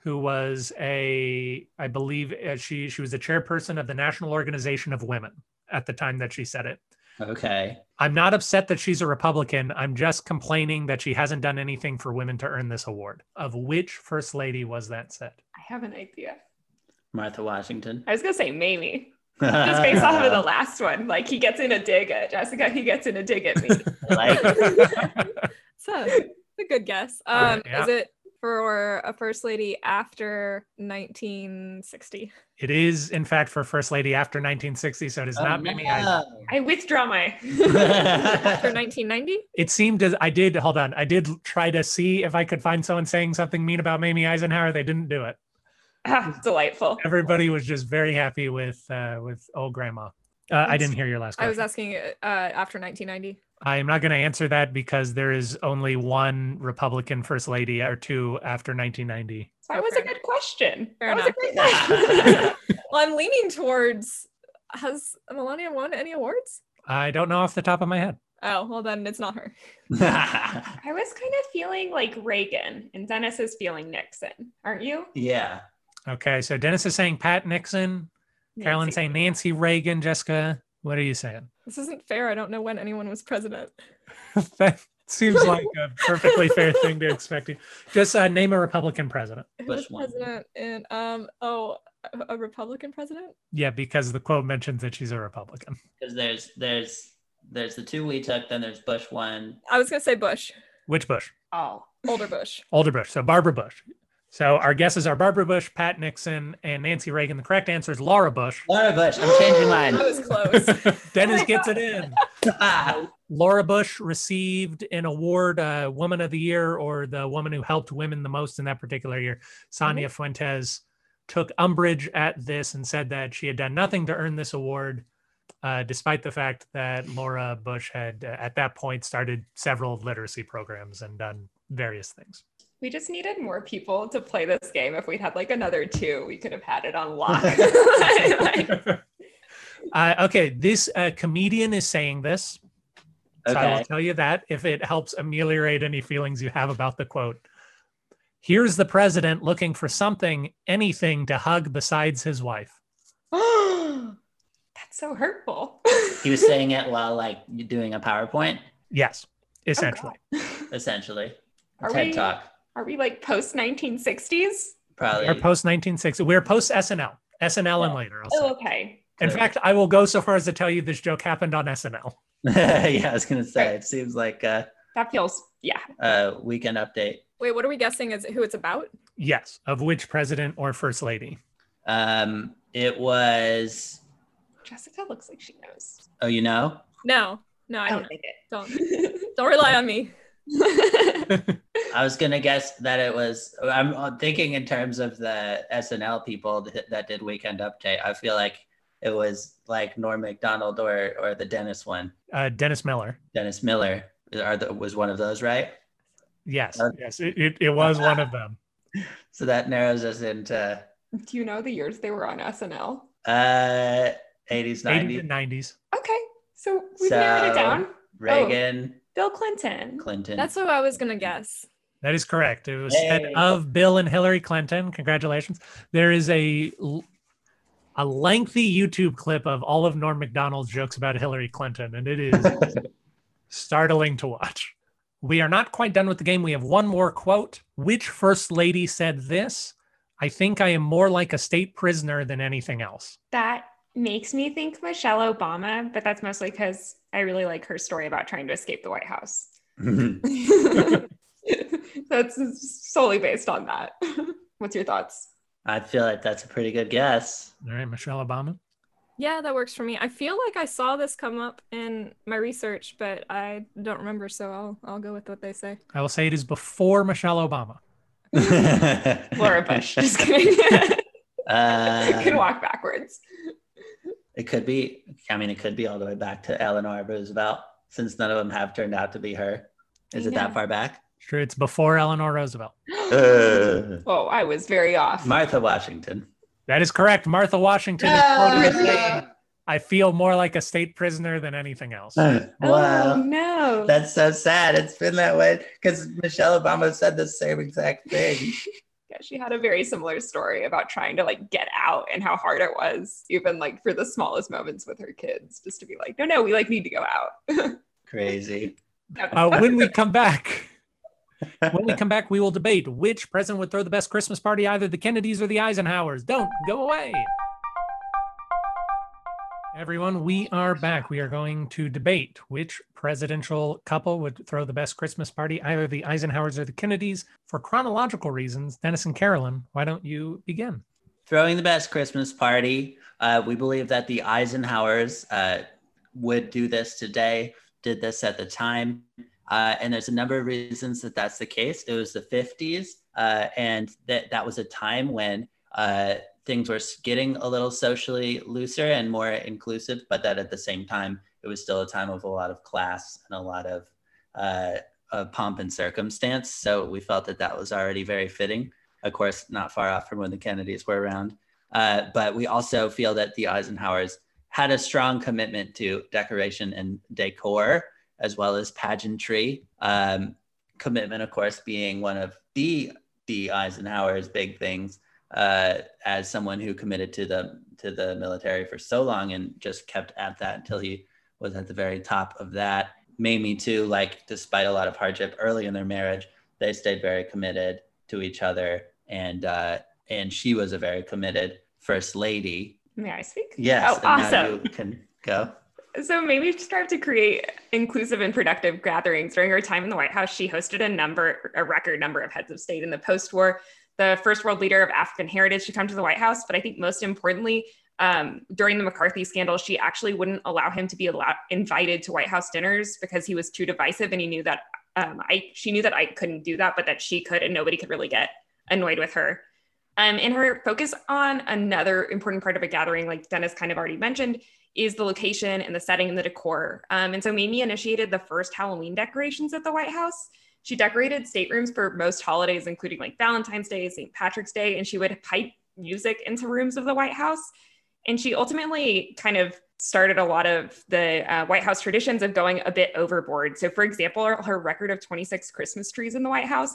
who was a, I believe, uh, she she was the chairperson of the National Organization of Women at the time that she said it. Okay. I'm not upset that she's a Republican. I'm just complaining that she hasn't done anything for women to earn this award. Of which first lady was that said? I have an idea. Martha Washington. I was gonna say Mamie, just based off of the last one. Like he gets in a dig at Jessica, he gets in a dig at me. like, So a good guess. Um, yeah. Is it for a first lady after 1960? It is, in fact, for first lady after 1960, so it is Oh, not Mamie Eisen. no. I withdraw my. After 1990? It seemed as I did. Hold on, I did try to see if I could find someone saying something mean about Mamie Eisenhower. They didn't do it. Ah, delightful. Everybody was just very happy with uh, with old grandma. Uh, I didn't hear your last question. I was asking uh, after 1990. I am not going to answer that because there is only one Republican first lady or two after 1990. That was a good question. Fair that was a great question. Well, I'm leaning towards. Has Melania won any awards? I don't know off the top of my head. Oh, well, then it's not her. I was kind of feeling like Reagan, and Dennis is feeling Nixon, aren't you? yeah. Okay, so Dennis is saying Pat Nixon, Carolyn saying Nancy Reagan, Jessica. What are you saying? This isn't fair. I don't know when anyone was president. that seems like a perfectly fair thing to expect. you- Just uh, name a Republican president. Who Bush was president and um oh a- a Republican president? Yeah, because the quote mentions that she's a Republican. Because there's there's there's the two we took, then there's Bush one. I was gonna say Bush, Which Bush? Oh, older Bush. Older Bush. So Barbara Bush. So our guesses are Barbara Bush, Pat Nixon, and Nancy Reagan. The correct answer is Laura Bush. Laura Bush. I'm changing I mine. was close. Dennis my gets God. it in. Laura Bush received an award, uh, Woman of the Year, or the woman who helped women the most in that particular year. Sonia Fuentes took umbrage at this and said that she had done nothing to earn this award, uh, despite the fact that Laura Bush had, uh, at that point, started several literacy programs and done various things. We just needed more people to play this game. If we'd had like another two, we could have had it on lock. Like, uh, okay, this uh, comedian is saying this. So I will tell you that if it helps ameliorate any feelings you have about the quote. Here's the president looking for something, anything to hug besides his wife. That's so hurtful. He was saying it while like doing a PowerPoint, Yes, essentially. essentially. Are TED we- talk. Are we like post 1960s? Probably. We're post 1960. We're post SNL. SNL and later. I'll say. Oh, okay. In fact, I will go so far as to tell you this joke happened on SNL. yeah, I was gonna say it seems like a, That feels, yeah. a weekend update. Wait, what are we guessing? Is it who it's about? Yes, of which president or first lady? Um, it was. Jessica looks like she knows. Oh, you know. No, no, I I don't. don't Don't don't rely on me. It. I was gonna guess that it was. I'm thinking in terms of the SNL people that, that did Weekend Update. I feel like it was like Norm Macdonald or or the Dennis one, Uh, Dennis Miller. Dennis Miller. Are the, was one of those right? Yes, Uh, yes, it, it, it was one of them. So that narrows us into Do you know the years they were on SNL? uh 80s, 80s 90s. and 90s. Okay. So we've narrowed it down. Reagan, Bill Clinton. Clinton. That's what I was gonna guess. That is correct. It was said of Bill and Hillary Clinton. Congratulations. There is a a lengthy YouTube clip of all of Norm Macdonald's jokes about Hillary Clinton, and it is startling to watch. We are not quite done with the game. We have one more quote. Which first lady said this? I think I am more like a state prisoner than anything else. That makes me think Michelle Obama, but that's mostly because I really like her story about trying to escape the White House. that's solely based on that. What's your thoughts? I feel like that's a pretty good guess. All right, Michelle Obama. Yeah, that works for me. I feel like I saw this come up in my research, but I don't remember, so I'll I'll go with what they say. I will say it is before Michelle Obama. Laura Bush. Just kidding. Uh, Can walk backwards. It could be. I mean, it could be all the way back to Eleanor Roosevelt, since none of them have turned out to be her. Is it that far back? Sure, it's before Eleanor Roosevelt. Uh, Oh, I was very off. Martha Washington. That is correct. Martha Washington is quoted as Yeah. saying, I feel more like a state prisoner than anything else. Oh wow. no. That's so sad. It's been that way because Michelle Obama said the same exact thing. yeah, she had a very similar story about trying to like get out and how hard it was, even like for the smallest moments with her kids, just to be like, no, no, we like need to go out. Crazy. Uh, when we come back, when we come back, we will debate which president would throw the best Christmas party, either the Kennedys or the Eisenhowers. Don't go away. Everyone, we are back. We are going to debate which presidential couple would throw the best Christmas party, either the Eisenhowers or the Kennedys. For chronological reasons, Dennis and Carolyn, why don't you begin? Throwing the best Christmas party. Uh, we believe that the Eisenhowers uh, would do this today, did this at the time. Uh, and there's a number of reasons that that's the case. It was the 50s, uh, and that, that was a time when uh, things were getting a little socially looser and more inclusive, but that at the same time, it was still a time of a lot of class and a lot of, uh, pomp and circumstance. So we felt that that was already very fitting. Of course, not far off from when the Kennedys were around. Uh, but we also feel that the Eisenhowers had a strong commitment to decoration and decor, as well as pageantry. Um, commitment, of course, being one of the the Eisenhower's big things uh, as someone who committed to the to the military for so long and just kept at that until he was at the very top of that. Mamie too, like despite a lot of hardship early in their marriage, they stayed very committed to each other, and uh, and she was a very committed first lady. May I speak? Yes, Oh, awesome. you can go. So Mamie strive to create inclusive and productive gatherings. During her time in the White House, she hosted a number, a record number of heads of state in the post-war. The first world leader of African heritage to come to the White House, but I think most importantly, um, during the McCarthy scandal, she actually wouldn't allow him to be allowed, invited to White House dinners because he was too divisive, and he knew that um, I she knew that Ike couldn't do that, but that she could, and nobody could really get annoyed with her. Um, and her focus on another important part of a gathering, like Dennis kind of already mentioned, is the location and the setting and the decor. Um, and so Mamie initiated the first Halloween decorations at the White House. She decorated staterooms for most holidays, including like Valentine's Day, St. Patrick's Day, and she would pipe music into rooms of the White House. And she ultimately kind of started a lot of the uh, White House traditions of going a bit overboard. So, for example, her, record of 26 Christmas trees in the White House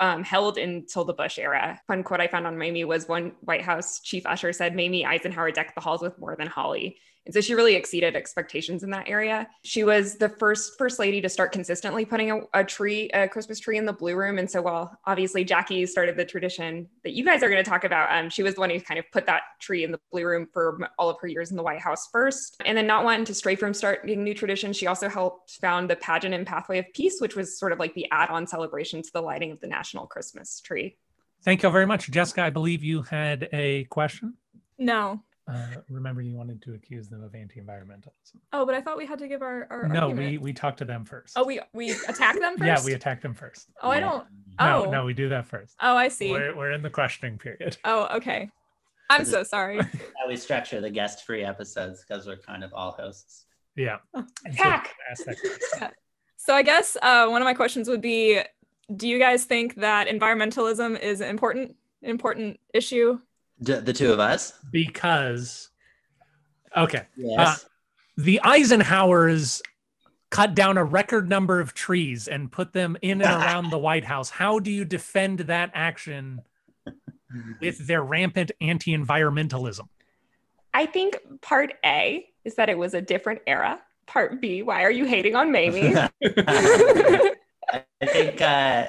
um, held until the Bush era. Fun quote I found on Mamie was one White House chief usher said, Mamie Eisenhower decked the halls with more than holly. And so she really exceeded expectations in that area. She was the first first lady to start consistently putting a, a tree, a Christmas tree in the blue room. And so while obviously Jackie started the tradition that you guys are going to talk about, um, she was the one who kind of put that tree in the blue room for all of her years in the White House first. And then not wanting to stray from starting new traditions, she also helped found the pageant and pathway of peace, which was sort of like the add-on celebration to the lighting of the national Christmas tree. Thank you very much. Jessica, I believe you had a question. No. Uh, remember, you wanted to accuse them of anti-environmentalism. Oh, but I thought we had to give our, our No, argument. we we talked to them first. Oh, we we attack them first. yeah, we attacked them first. Oh, I don't. No, Oh. no, we do that first. Oh, I see. We're, we're in the questioning period. Oh, okay. I'm so sorry. How we structure the guest-free episodes because we're kind of all hosts. Yeah. Attack. Ask that. So I guess uh, one of my questions would be: Do you guys think that environmentalism is an important important issue? D- the two of us. Because, okay, Yes. the Eisenhowers cut down a record number of trees and put them in and around the White House. How do you defend that action with their rampant anti-environmentalism? I think part A is that it was a different era. Part B, why are you hating on Mamie? I think uh,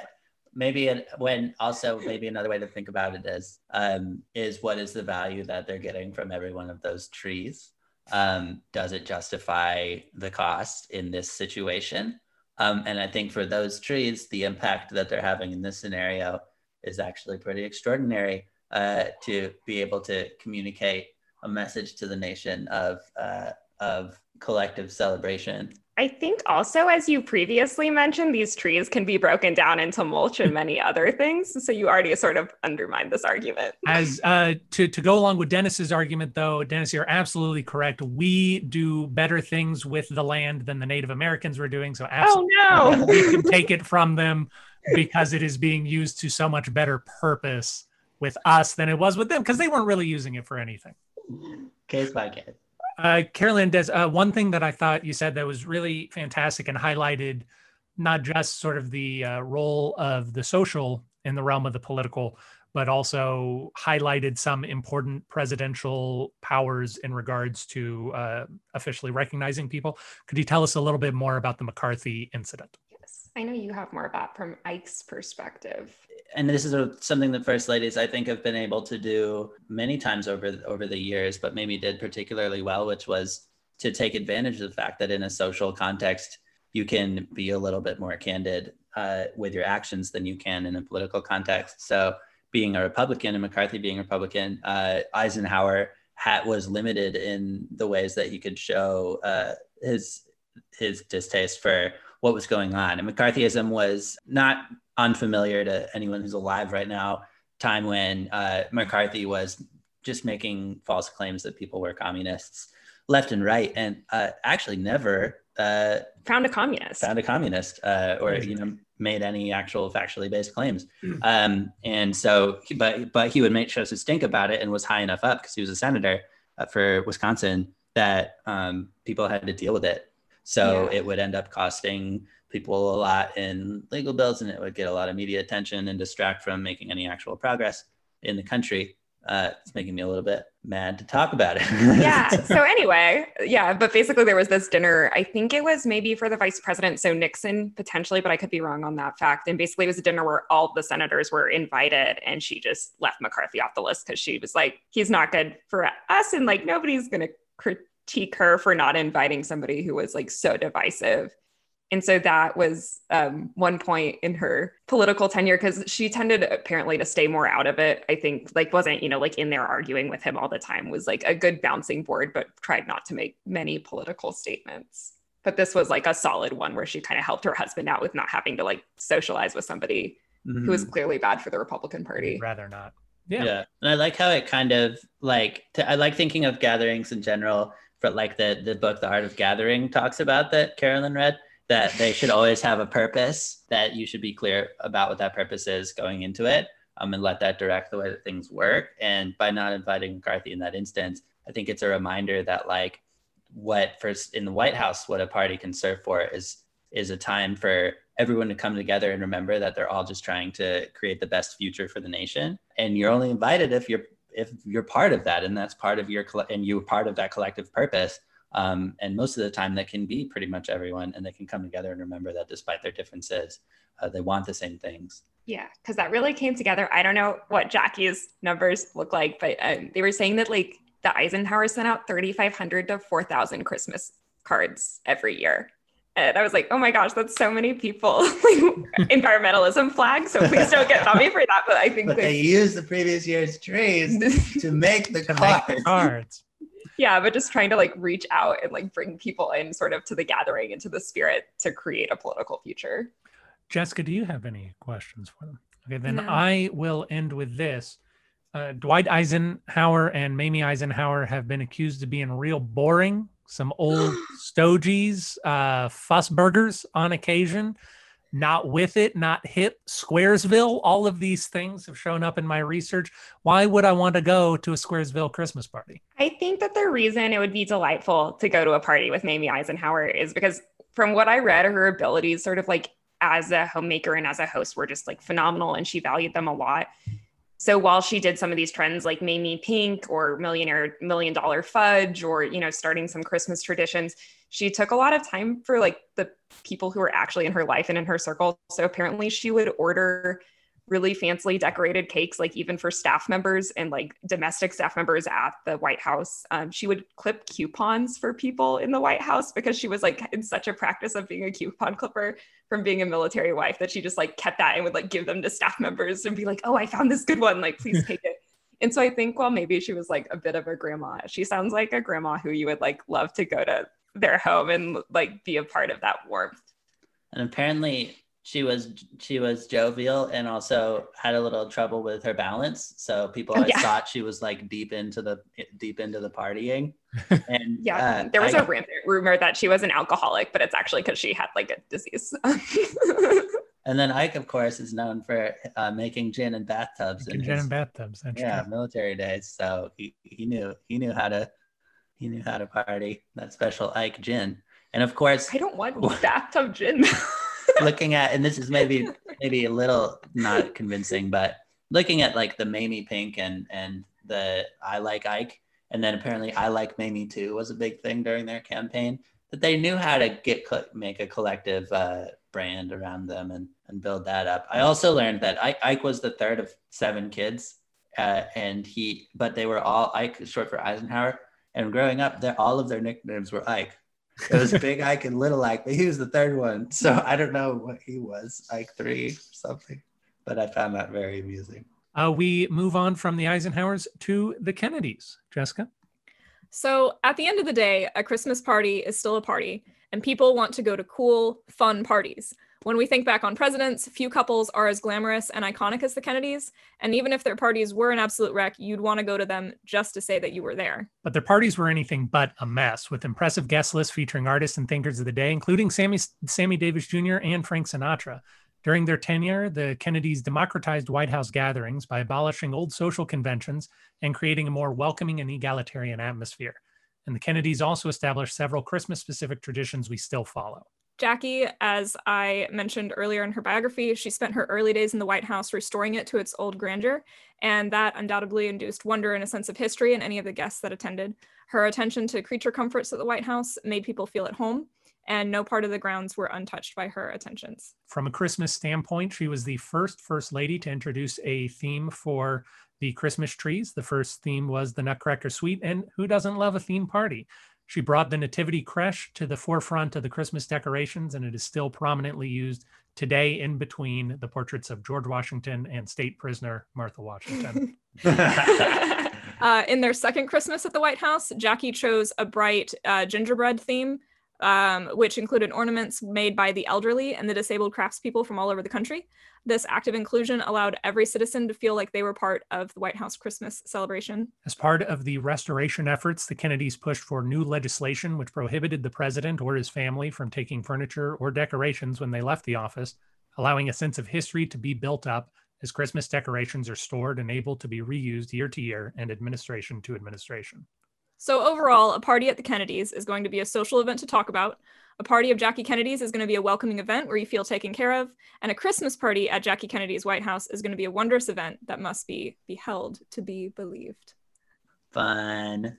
maybe when also maybe another way to think about it is um, is what is the value that they're getting from every one of those trees? Um, does it justify the cost in this situation? Um, and I think for those trees, the impact that they're having in this scenario is actually pretty extraordinary uh, to be able to communicate a message to the nation of uh, of collective celebration. I think also, as you previously mentioned, these trees can be broken down into mulch and many other things. So you already sort of undermined this argument. As uh, to to go along with Dennis's argument, though, Dennis, you're absolutely correct. We do better things with the land than the Native Americans were doing. So absolutely, Oh no. we can take it from them because it is being used to so much better purpose with us than it was with them because they weren't really using it for anything. Case by case. Uh, Carolyn, does uh, one thing that I thought you said that was really fantastic and highlighted not just sort of the uh, role of the social in the realm of the political, but also highlighted some important presidential powers in regards to uh, officially recognizing people. Could you tell us a little bit more about the McCarthy incident? Yes, I know you have more about from Ike's perspective. And this is something that first ladies I think have been able to do many times over over the years, but Mamie did particularly well, which was to take advantage of the fact that in a social context you can be a little bit more candid uh, with your actions than you can in a political context. So being a Republican and McCarthy being a Republican, uh, Eisenhower hat was limited in the ways that he could show uh, his his distaste for what was going on. And McCarthyism was not unfamiliar to anyone who's alive right now. Time when uh, McCarthy was just making false claims that people were communists left and right, and uh, actually never uh, found a communist. Found a communist, uh, or you know, made any actual factually based claims. Hmm. Um, and so, but but he would make shows to stink about it, and was high enough up because he was a senator uh, for Wisconsin that um, people had to deal with it. So yeah. it would end up costing people a lot in legal bills, and it would get a lot of media attention and distract from making any actual progress in the country uh, it's making me a little bit mad to talk about it. yeah. So anyway, yeah, but basically there was this dinner. I think it was maybe for the vice president, so Nixon potentially, but I could be wrong on that fact. And basically it was a dinner where all the senators were invited, and she just left McCarthy off the list because she was like, he's not good for us, and like nobody's gonna critique her for not inviting somebody who was like so divisive and so that was um, one point in her political tenure because she tended apparently to stay more out of it. I think like wasn't, you know, like in there arguing with him all the time was like a good bouncing board, but tried not to make many political statements. But this was like a solid one where she kind of helped her husband out with not having to like socialize with somebody mm-hmm. who was clearly bad for the Republican Party. Rather not. Yeah. yeah. And I like how it kind of like, to, I like thinking of gatherings in general, but like the, the book, The Art of Gathering talks about that Carolyn read that they should always have a purpose that you should be clear about what that purpose is going into it um, and let that direct the way that things work. And by not inviting mccarthy in that instance i think it's a reminder that like what first in the white house what a party can serve for is is a time for everyone to come together and remember that they're all just trying to create the best future for the nation. And you're only invited if you're if you're part of that and that's part of your and you're part of that collective purpose um, and most of the time, that can be pretty much everyone, and they can come together and remember that despite their differences, uh, they want the same things. Yeah, because that really came together. I don't know what Jackie's numbers look like, but um, they were saying that like the Eisenhower sent out 3,500 to 4,000 Christmas cards every year. And I was like, oh my gosh, that's so many people. environmentalism flag. So please don't get on me for that. But I think but they, they used the previous year's trees to make the cards. Make the cards yeah but just trying to like reach out and like bring people in sort of to the gathering into the spirit to create a political future. Jessica do you have any questions for them? Okay then no. i will end with this. Uh, dwight eisenhower and mamie eisenhower have been accused of being real boring some old stogies uh fuss burgers on occasion not with it, not hip, Squaresville. All of these things have shown up in my research. Why would I want to go to a Squaresville Christmas party? I think that the reason it would be delightful to go to a party with Mamie Eisenhower is because, from what I read, her abilities, sort of like as a homemaker and as a host, were just like phenomenal, and she valued them a lot. So while she did some of these trends like Mamie Pink or Millionaire Million Dollar Fudge or you know starting some Christmas traditions, she took a lot of time for like the people who were actually in her life and in her circle. So apparently she would order really fancily decorated cakes, like even for staff members and like domestic staff members at the White House. Um, she would clip coupons for people in the White House because she was like in such a practice of being a coupon clipper from being a military wife that she just like kept that and would like give them to staff members and be like, oh, I found this good one. Like, please take it. And so I think, well, maybe she was like a bit of a grandma. She sounds like a grandma who you would like love to go to their home and like be a part of that warmth. And apparently she was she was jovial and also had a little trouble with her balance. So people always yeah. thought she was like deep into the deep into the partying. And yeah, uh, there was I, a rumor that she was an alcoholic, but it's actually because she had like a disease. and then Ike, of course, is known for uh, making gin and bathtubs. Making gin in bathtubs. yeah, true. military days. So he, he knew he knew how to He knew how to party. That special Ike gin, and of course, I don't want bathtub gin. looking at, and this is maybe maybe a little not convincing, but looking at like the Mamie Pink and and the I like Ike, and then apparently I like Mamie too was a big thing during their campaign. That they knew how to get make a collective uh, brand around them and and build that up. I also learned that Ike, Ike was the third of seven kids, uh, and he but they were all Ike short for Eisenhower. And growing up, there all of their nicknames were Ike. It was Big Ike and Little Ike, but he was the third one. So I don't know what he was, Ike three or something. But I found that very amusing. Uh, we move on from the Eisenhowers to the Kennedys. Jessica? So at the end of the day, a Christmas party is still a party, and people want to go to cool, fun parties. When we think back on presidents, few couples are as glamorous and iconic as the Kennedys. And even if their parties were an absolute wreck, you'd want to go to them just to say that you were there. But their parties were anything but a mess, with impressive guest lists featuring artists and thinkers of the day, including Sammy, Sammy Davis Jr. and Frank Sinatra. During their tenure, the Kennedys democratized White House gatherings by abolishing old social conventions and creating a more welcoming and egalitarian atmosphere. And the Kennedys also established several Christmas specific traditions we still follow. Jackie, as I mentioned earlier in her biography, she spent her early days in the White House restoring it to its old grandeur, and that undoubtedly induced wonder and a sense of history in any of the guests that attended. Her attention to creature comforts at the White House made people feel at home, and no part of the grounds were untouched by her attentions. From a Christmas standpoint, she was the first First Lady to introduce a theme for the Christmas trees. The first theme was the Nutcracker Suite, and who doesn't love a theme party? She brought the Nativity creche to the forefront of the Christmas decorations, and it is still prominently used today in between the portraits of George Washington and state prisoner Martha Washington. uh, in their second Christmas at the White House, Jackie chose a bright uh, gingerbread theme um, which included ornaments made by the elderly and the disabled craftspeople from all over the country. This act of inclusion allowed every citizen to feel like they were part of the White House Christmas celebration. As part of the restoration efforts, the Kennedys pushed for new legislation which prohibited the president or his family from taking furniture or decorations when they left the office, allowing a sense of history to be built up as Christmas decorations are stored and able to be reused year to year and administration to administration. So, overall, a party at the Kennedys is going to be a social event to talk about. A party of Jackie Kennedy's is going to be a welcoming event where you feel taken care of. And a Christmas party at Jackie Kennedy's White House is going to be a wondrous event that must be beheld to be believed. Fun.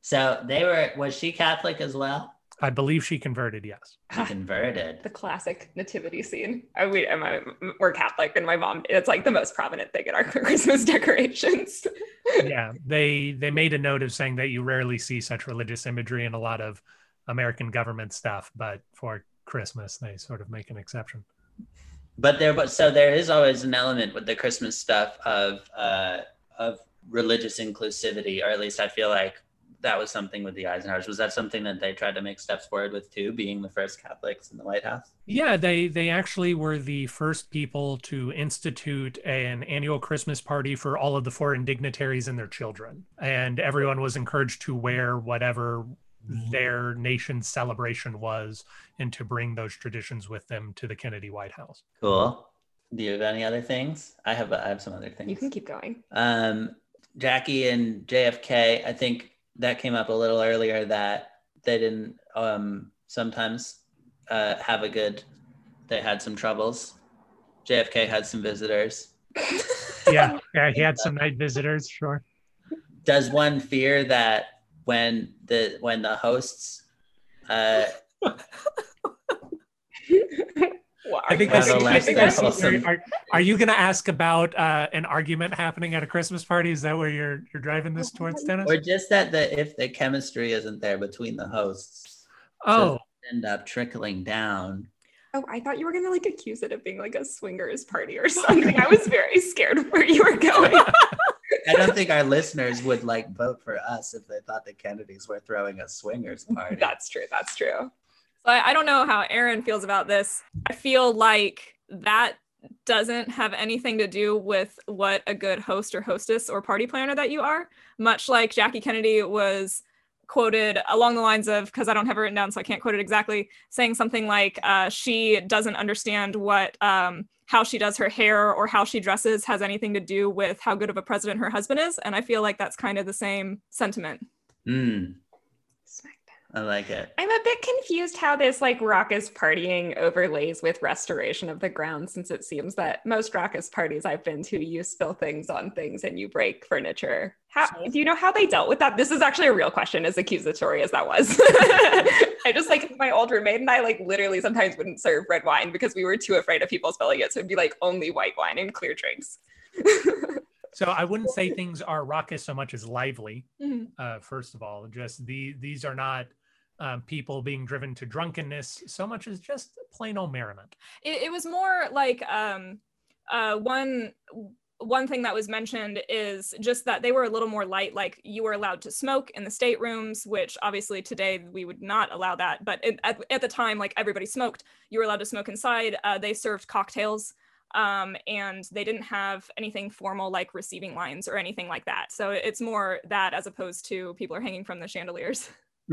So, they were, was she Catholic as well? I believe she converted, yes. She converted. the classic nativity scene. I, we, my, we're Catholic, and my mom, it's like the most prominent thing in our Christmas decorations. yeah, they they made a note of saying that you rarely see such religious imagery in a lot of American government stuff, but for Christmas, they sort of make an exception. But there, but so there is always an element with the Christmas stuff of uh, of religious inclusivity, or at least I feel like that was something with the Eisenhowers. Was that something that they tried to make steps forward with too, being the first Catholics in the White House? Yeah, they they actually were the first people to institute an annual Christmas party for all of the foreign dignitaries and their children, and everyone was encouraged to wear whatever their nation's celebration was, and to bring those traditions with them to the Kennedy White House. Cool. Do you have any other things? I have I have some other things. You can keep going. Um, Jackie and JFK, I think that came up a little earlier that they didn't um, sometimes uh, have a good. They had some troubles. JFK had some visitors. yeah, yeah, he had some night visitors. Sure. Does one fear that when the when the hosts uh, I think that's, I think that's awesome. are, are, you going to ask about uh, an argument happening at a Christmas party? Is that where you're you're driving this towards, Dennis? Or just that the if the chemistry isn't there between the hosts, oh, end up trickling down. Oh, I thought you were gonna like accuse it of being like a swingers party or something. I was very scared where you were going. I don't think our listeners would like vote for us if they thought the Kennedys were throwing a swingers party. That's true. That's true. I, I don't know how Aaron feels about this. I feel like that doesn't have anything to do with what a good host or hostess or party planner that you are. Much like Jackie Kennedy was quoted along the lines of, because I don't have it written down, so I can't quote it exactly, saying something like uh, she doesn't understand what um, how she does her hair or how she dresses has anything to do with how good of a president her husband is. And I feel like that's kind of the same sentiment. Mm. I like it. I'm a bit confused how this like raucous partying overlays with restoration of the ground, since it seems that most raucous parties I've been to, you spill things on things and you break furniture. How do you know how they dealt with that? This is actually a real question, as accusatory as that was. I just like my old roommate and I like literally sometimes wouldn't serve red wine because we were too afraid of people spilling it. So it'd be like only white wine and clear drinks. So I wouldn't say things are raucous so much as lively. Mhm. Uh, first of all, just the these are not um, people being driven to drunkenness so much as just plain old merriment. it, it was more like um uh one one thing that was mentioned is just that they were a little more light like you were allowed to smoke in the staterooms which obviously today we would not allow that but it, at, at the time like everybody smoked you were allowed to smoke inside. Uh, they served cocktails um, and they didn't have anything formal like receiving lines or anything like that. So it's more that as opposed to people are hanging from the chandeliers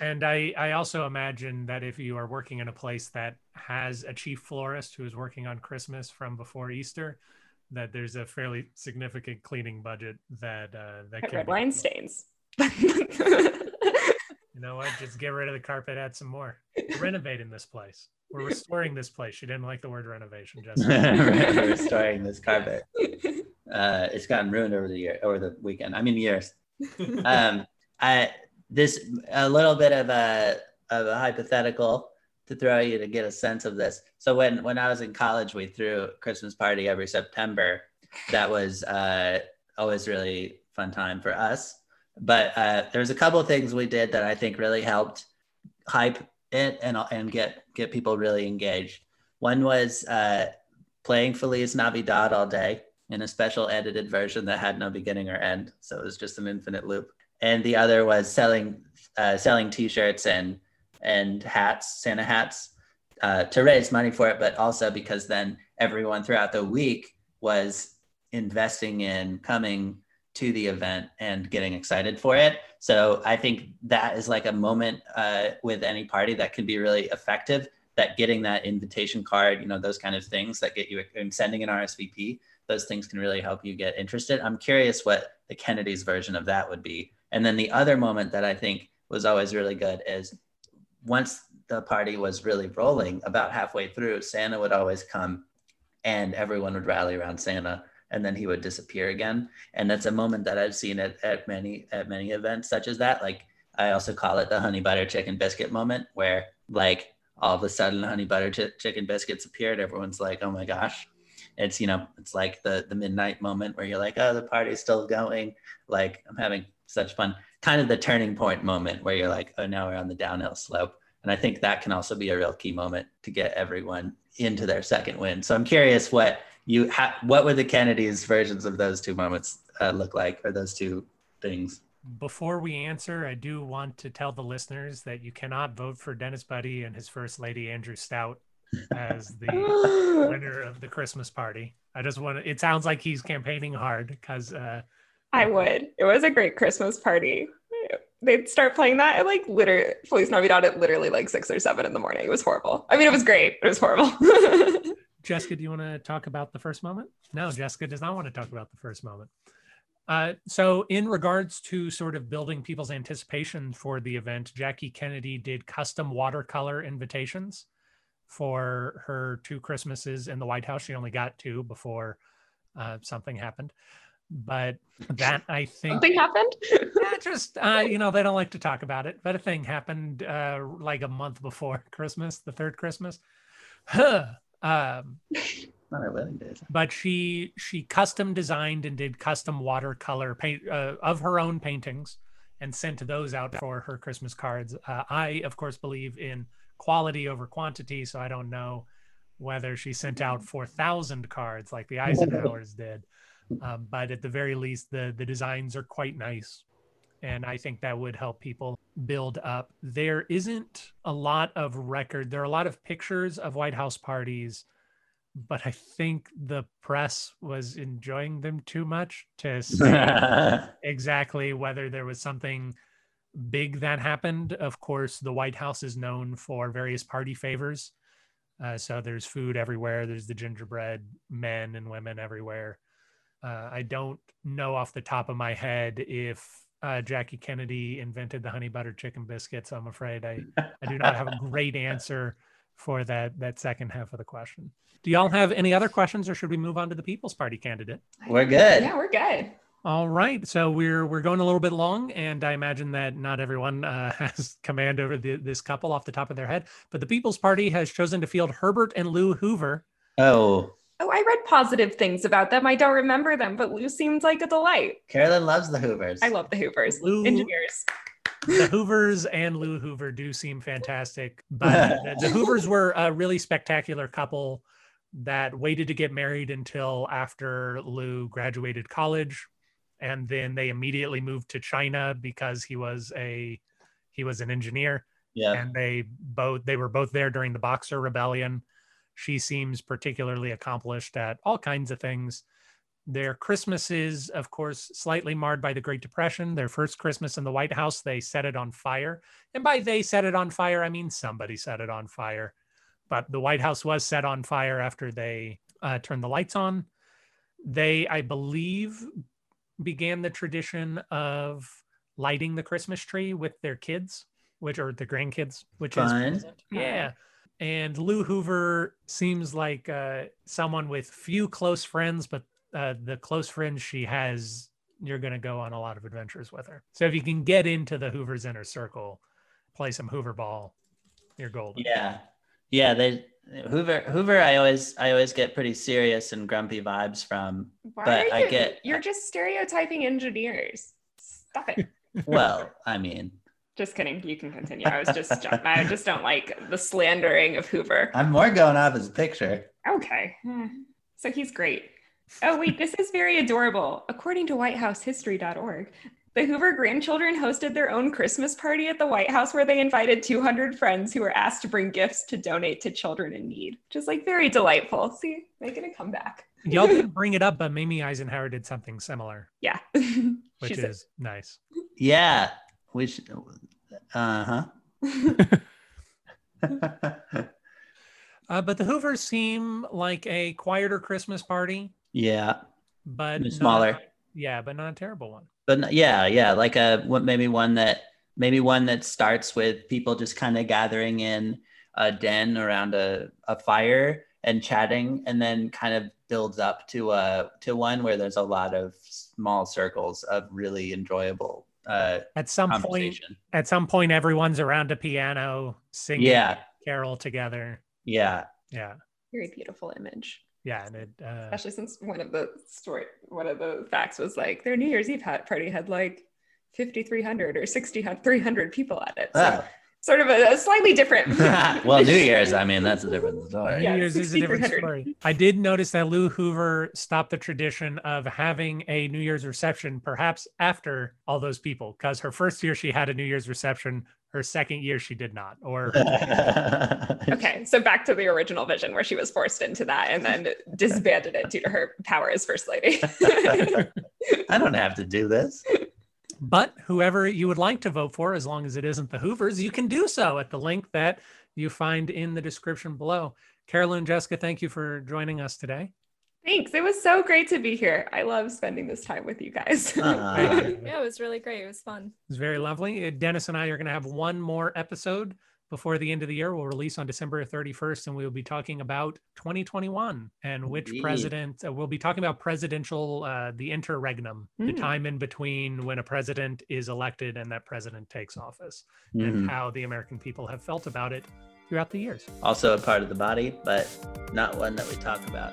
And I, I also imagine that if you are working in a place that has a chief florist who is working on Christmas from before Easter, that there's a fairly significant cleaning budget that uh, that Red can be- wine stains. You know what? Just get rid of the carpet, add some more. We're renovating this place. We're restoring this place. She didn't like the word renovation, Jessica. Restoring this carpet. Uh, it's gotten ruined over the year, over the weekend. I mean, years. um, I this a little bit of a of a hypothetical to throw you to get a sense of this. So when when I was in college, we threw a Christmas party every September. That was uh, always really fun time for us. But uh, there was a couple of things we did that I think really helped hype it and and get get people really engaged. One was uh, playing Feliz Navidad all day in a special edited version that had no beginning or end, so it was just an infinite loop. And the other was selling uh, selling T-shirts and and hats, Santa hats, uh, to raise money for it, but also because then everyone throughout the week was investing in coming to the event and getting excited for it. So I think that is like a moment uh, with any party that can be really effective. That getting that invitation card, you know, those kind of things that get you and sending an RSVP, those things can really help you get interested. I'm curious what the Kennedy's version of that would be. And then the other moment that I think was always really good is once the party was really rolling, about halfway through, Santa would always come and everyone would rally around Santa and then he would disappear again. And that's a moment that I've seen at, at many at many events such as that. Like I also call it the honey butter chicken biscuit moment where like all of a sudden honey butter ch- chicken biscuits appeared. Everyone's like, oh my gosh. It's you know, it's like the the midnight moment where you're like, oh, the party's still going. Like I'm having such fun. Kind of the turning point moment where you're like, oh, now we're on the downhill slope. And I think that can also be a real key moment to get everyone into their second win. So I'm curious what you ha- what would the Kennedys versions of those two moments uh, look like, or those two things? Before we answer, I do want to tell the listeners that you cannot vote for Dennis Buddy and his first lady, Andrew Stout, as the winner of the Christmas party. I just want to, it sounds like he's campaigning hard because uh, I would. It was a great Christmas party. They'd start playing that at like literally Feliz Navidad at literally like six or seven in the morning. It was horrible. I mean, it was great. It was horrible. Jessica, do you want to talk about the first moment? No, Jessica does not want to talk about the first moment. Uh, so, in regards to sort of building people's anticipation for the event, Jackie Kennedy did custom watercolor invitations for her two Christmases in the White House. She only got two before uh, something happened. But that I think Something happened. yeah, just uh, you know they don't like to talk about it, but a thing happened uh, like a month before Christmas, the third Christmas. um, Not our wedding days. but she she custom designed and did custom watercolor paint uh, of her own paintings and sent those out for her christmas cards uh, i of course believe in quality over quantity so i don't know whether she sent out 4000 cards like the eisenhowers did um, but at the very least the the designs are quite nice and i think that would help people build up there isn't a lot of record there are a lot of pictures of white house parties but I think the press was enjoying them too much to say exactly whether there was something big that happened. Of course, the White House is known for various party favors. Uh, so there's food everywhere. There's the gingerbread men and women everywhere. Uh, I don't know off the top of my head if uh, Jackie Kennedy invented the honey butter chicken biscuit. So I'm afraid I, I do not have a great answer for that that second half of the question. Do y'all have any other questions, or should we move on to the People's Party candidate? We're good. Yeah, we're good. All right, so we're we're going a little bit long, and I imagine that not everyone uh, has command over the, this couple off the top of their head. But the People's Party has chosen to field Herbert and Lou Hoover. Oh, Oh, I read positive things about them. I don't remember them, but Lou seems like a delight. Carolyn loves the Hoovers. I love the Hoovers. Lou- Engineers. The Hoovers and Lou Hoover do seem fantastic, but the, the Hoovers were a really spectacular couple that waited to get married until after Lou graduated college, and then they immediately moved to China because he was a he was an engineer. Yeah. and they both they were both there during the boxer rebellion she seems particularly accomplished at all kinds of things. Their christmas is of course slightly marred by the great depression. Their first christmas in the white house they set it on fire. And by they set it on fire i mean somebody set it on fire. But the white house was set on fire after they uh, turned the lights on. They i believe began the tradition of lighting the christmas tree with their kids which are the grandkids, which Fun. is yeah. And Lou Hoover seems like uh, someone with few close friends, but uh, the close friends she has, you're going to go on a lot of adventures with her. So if you can get into the Hoover's inner circle, play some Hoover ball, you're golden. Yeah. Yeah, they Hoover Hoover I always I always get pretty serious and grumpy vibes from. Why But are I you, get- you're just stereotyping engineers. Stop it. Well, I mean, just kidding. You can continue. I was just I just don't like the slandering of Hoover. I'm more going off his picture. Okay. Hmm. So he's great. Oh, wait, this is very adorable. According to WhiteHouseHistory.org, the Hoover grandchildren hosted their own Christmas party at the White House where they invited 200 friends who were asked to bring gifts to donate to children in need. Just like very delightful. See, making a comeback. Y'all didn't bring it up, but Mamie Eisenhower did something similar, Yeah. which She's is nice. Yeah. We should uh-huh. Uh, but the Hoovers seem like a quieter Christmas party, yeah. but not- Smaller. yeah, but not a terrible one. But n- yeah, yeah, like a what maybe one that maybe one that starts with people just kind of gathering in a den around a, a fire and chatting and then kind of builds up to a to one where there's a lot of small circles of really enjoyable uh At some point, at some point, everyone's around a piano singing Yeah. carol together. Yeah. Yeah, very beautiful image. yeah, and it, uh, Especially since one of the story, one of the facts was like their New Year's Eve hat party had like 5,300 or 6,300 people at it. So Oh. Sort of a, a slightly different. well, New Year's, I mean, that's a different story. Yeah, New Year's is a different story. I did notice that Lou Hoover stopped the tradition of having a New Year's reception, perhaps after all those people, because her first year she had a New Year's reception. Her second year she did not. Or Okay, so back to the original vision where she was forced into that and then disbanded it due to her power as first lady. I don't have to do this. But whoever you would like to vote for, as long as it isn't the Hoovers, you can do so at the link that you find in the description below. Carolyn and Jessica, thank you for joining us today. Thanks. It was so great to be here. I love spending this time with you guys. Aw. Yeah, it was really great. It was fun. It's very lovely. Uh, Dennis and I are going to have one more episode before the end of the year. We'll release on December 31st, and we'll be talking about 2021 and which Indeed. president. Uh, we'll be talking about presidential, uh, the interregnum, the Mm. time in between when a president is elected and that president takes office, Mhm. and how the American people have felt about it throughout the years. Also a part of the body, but not one that we talk about.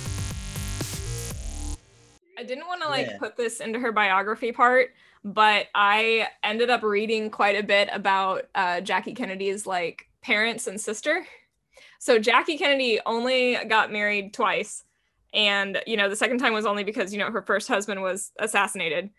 I didn't want to like Yeah. put this into her biography part, but I ended up reading quite a bit about uh, Jackie Kennedy's like parents and sister. So Jackie Kennedy only got married twice, and you know the second time was only because you know her first husband was assassinated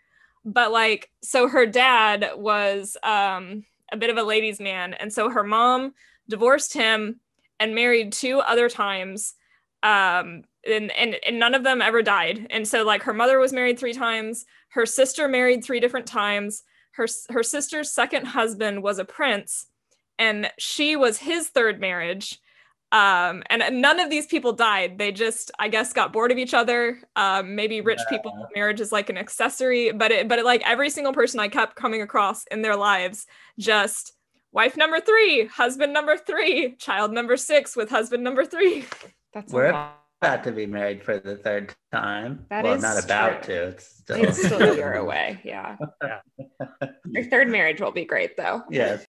but like so her dad was um a bit of a ladies man and so her mom divorced him and married two other times um and, and and none of them ever died and so like her mother was married three times her sister married three different times her her sister's second husband was a prince and she was his third marriage um, and none of these people died. They just, I guess, got bored of each other. Um, maybe rich yeah. people, marriage is like an accessory, but it, but it, like every single person I kept coming across in their lives, just wife number three, husband number three, child number six with husband number three. That's we're about to be married for the third time. That well, not about true. to. It's still, it's still a year away. Yeah. yeah. Your third marriage will be great, though. Yes.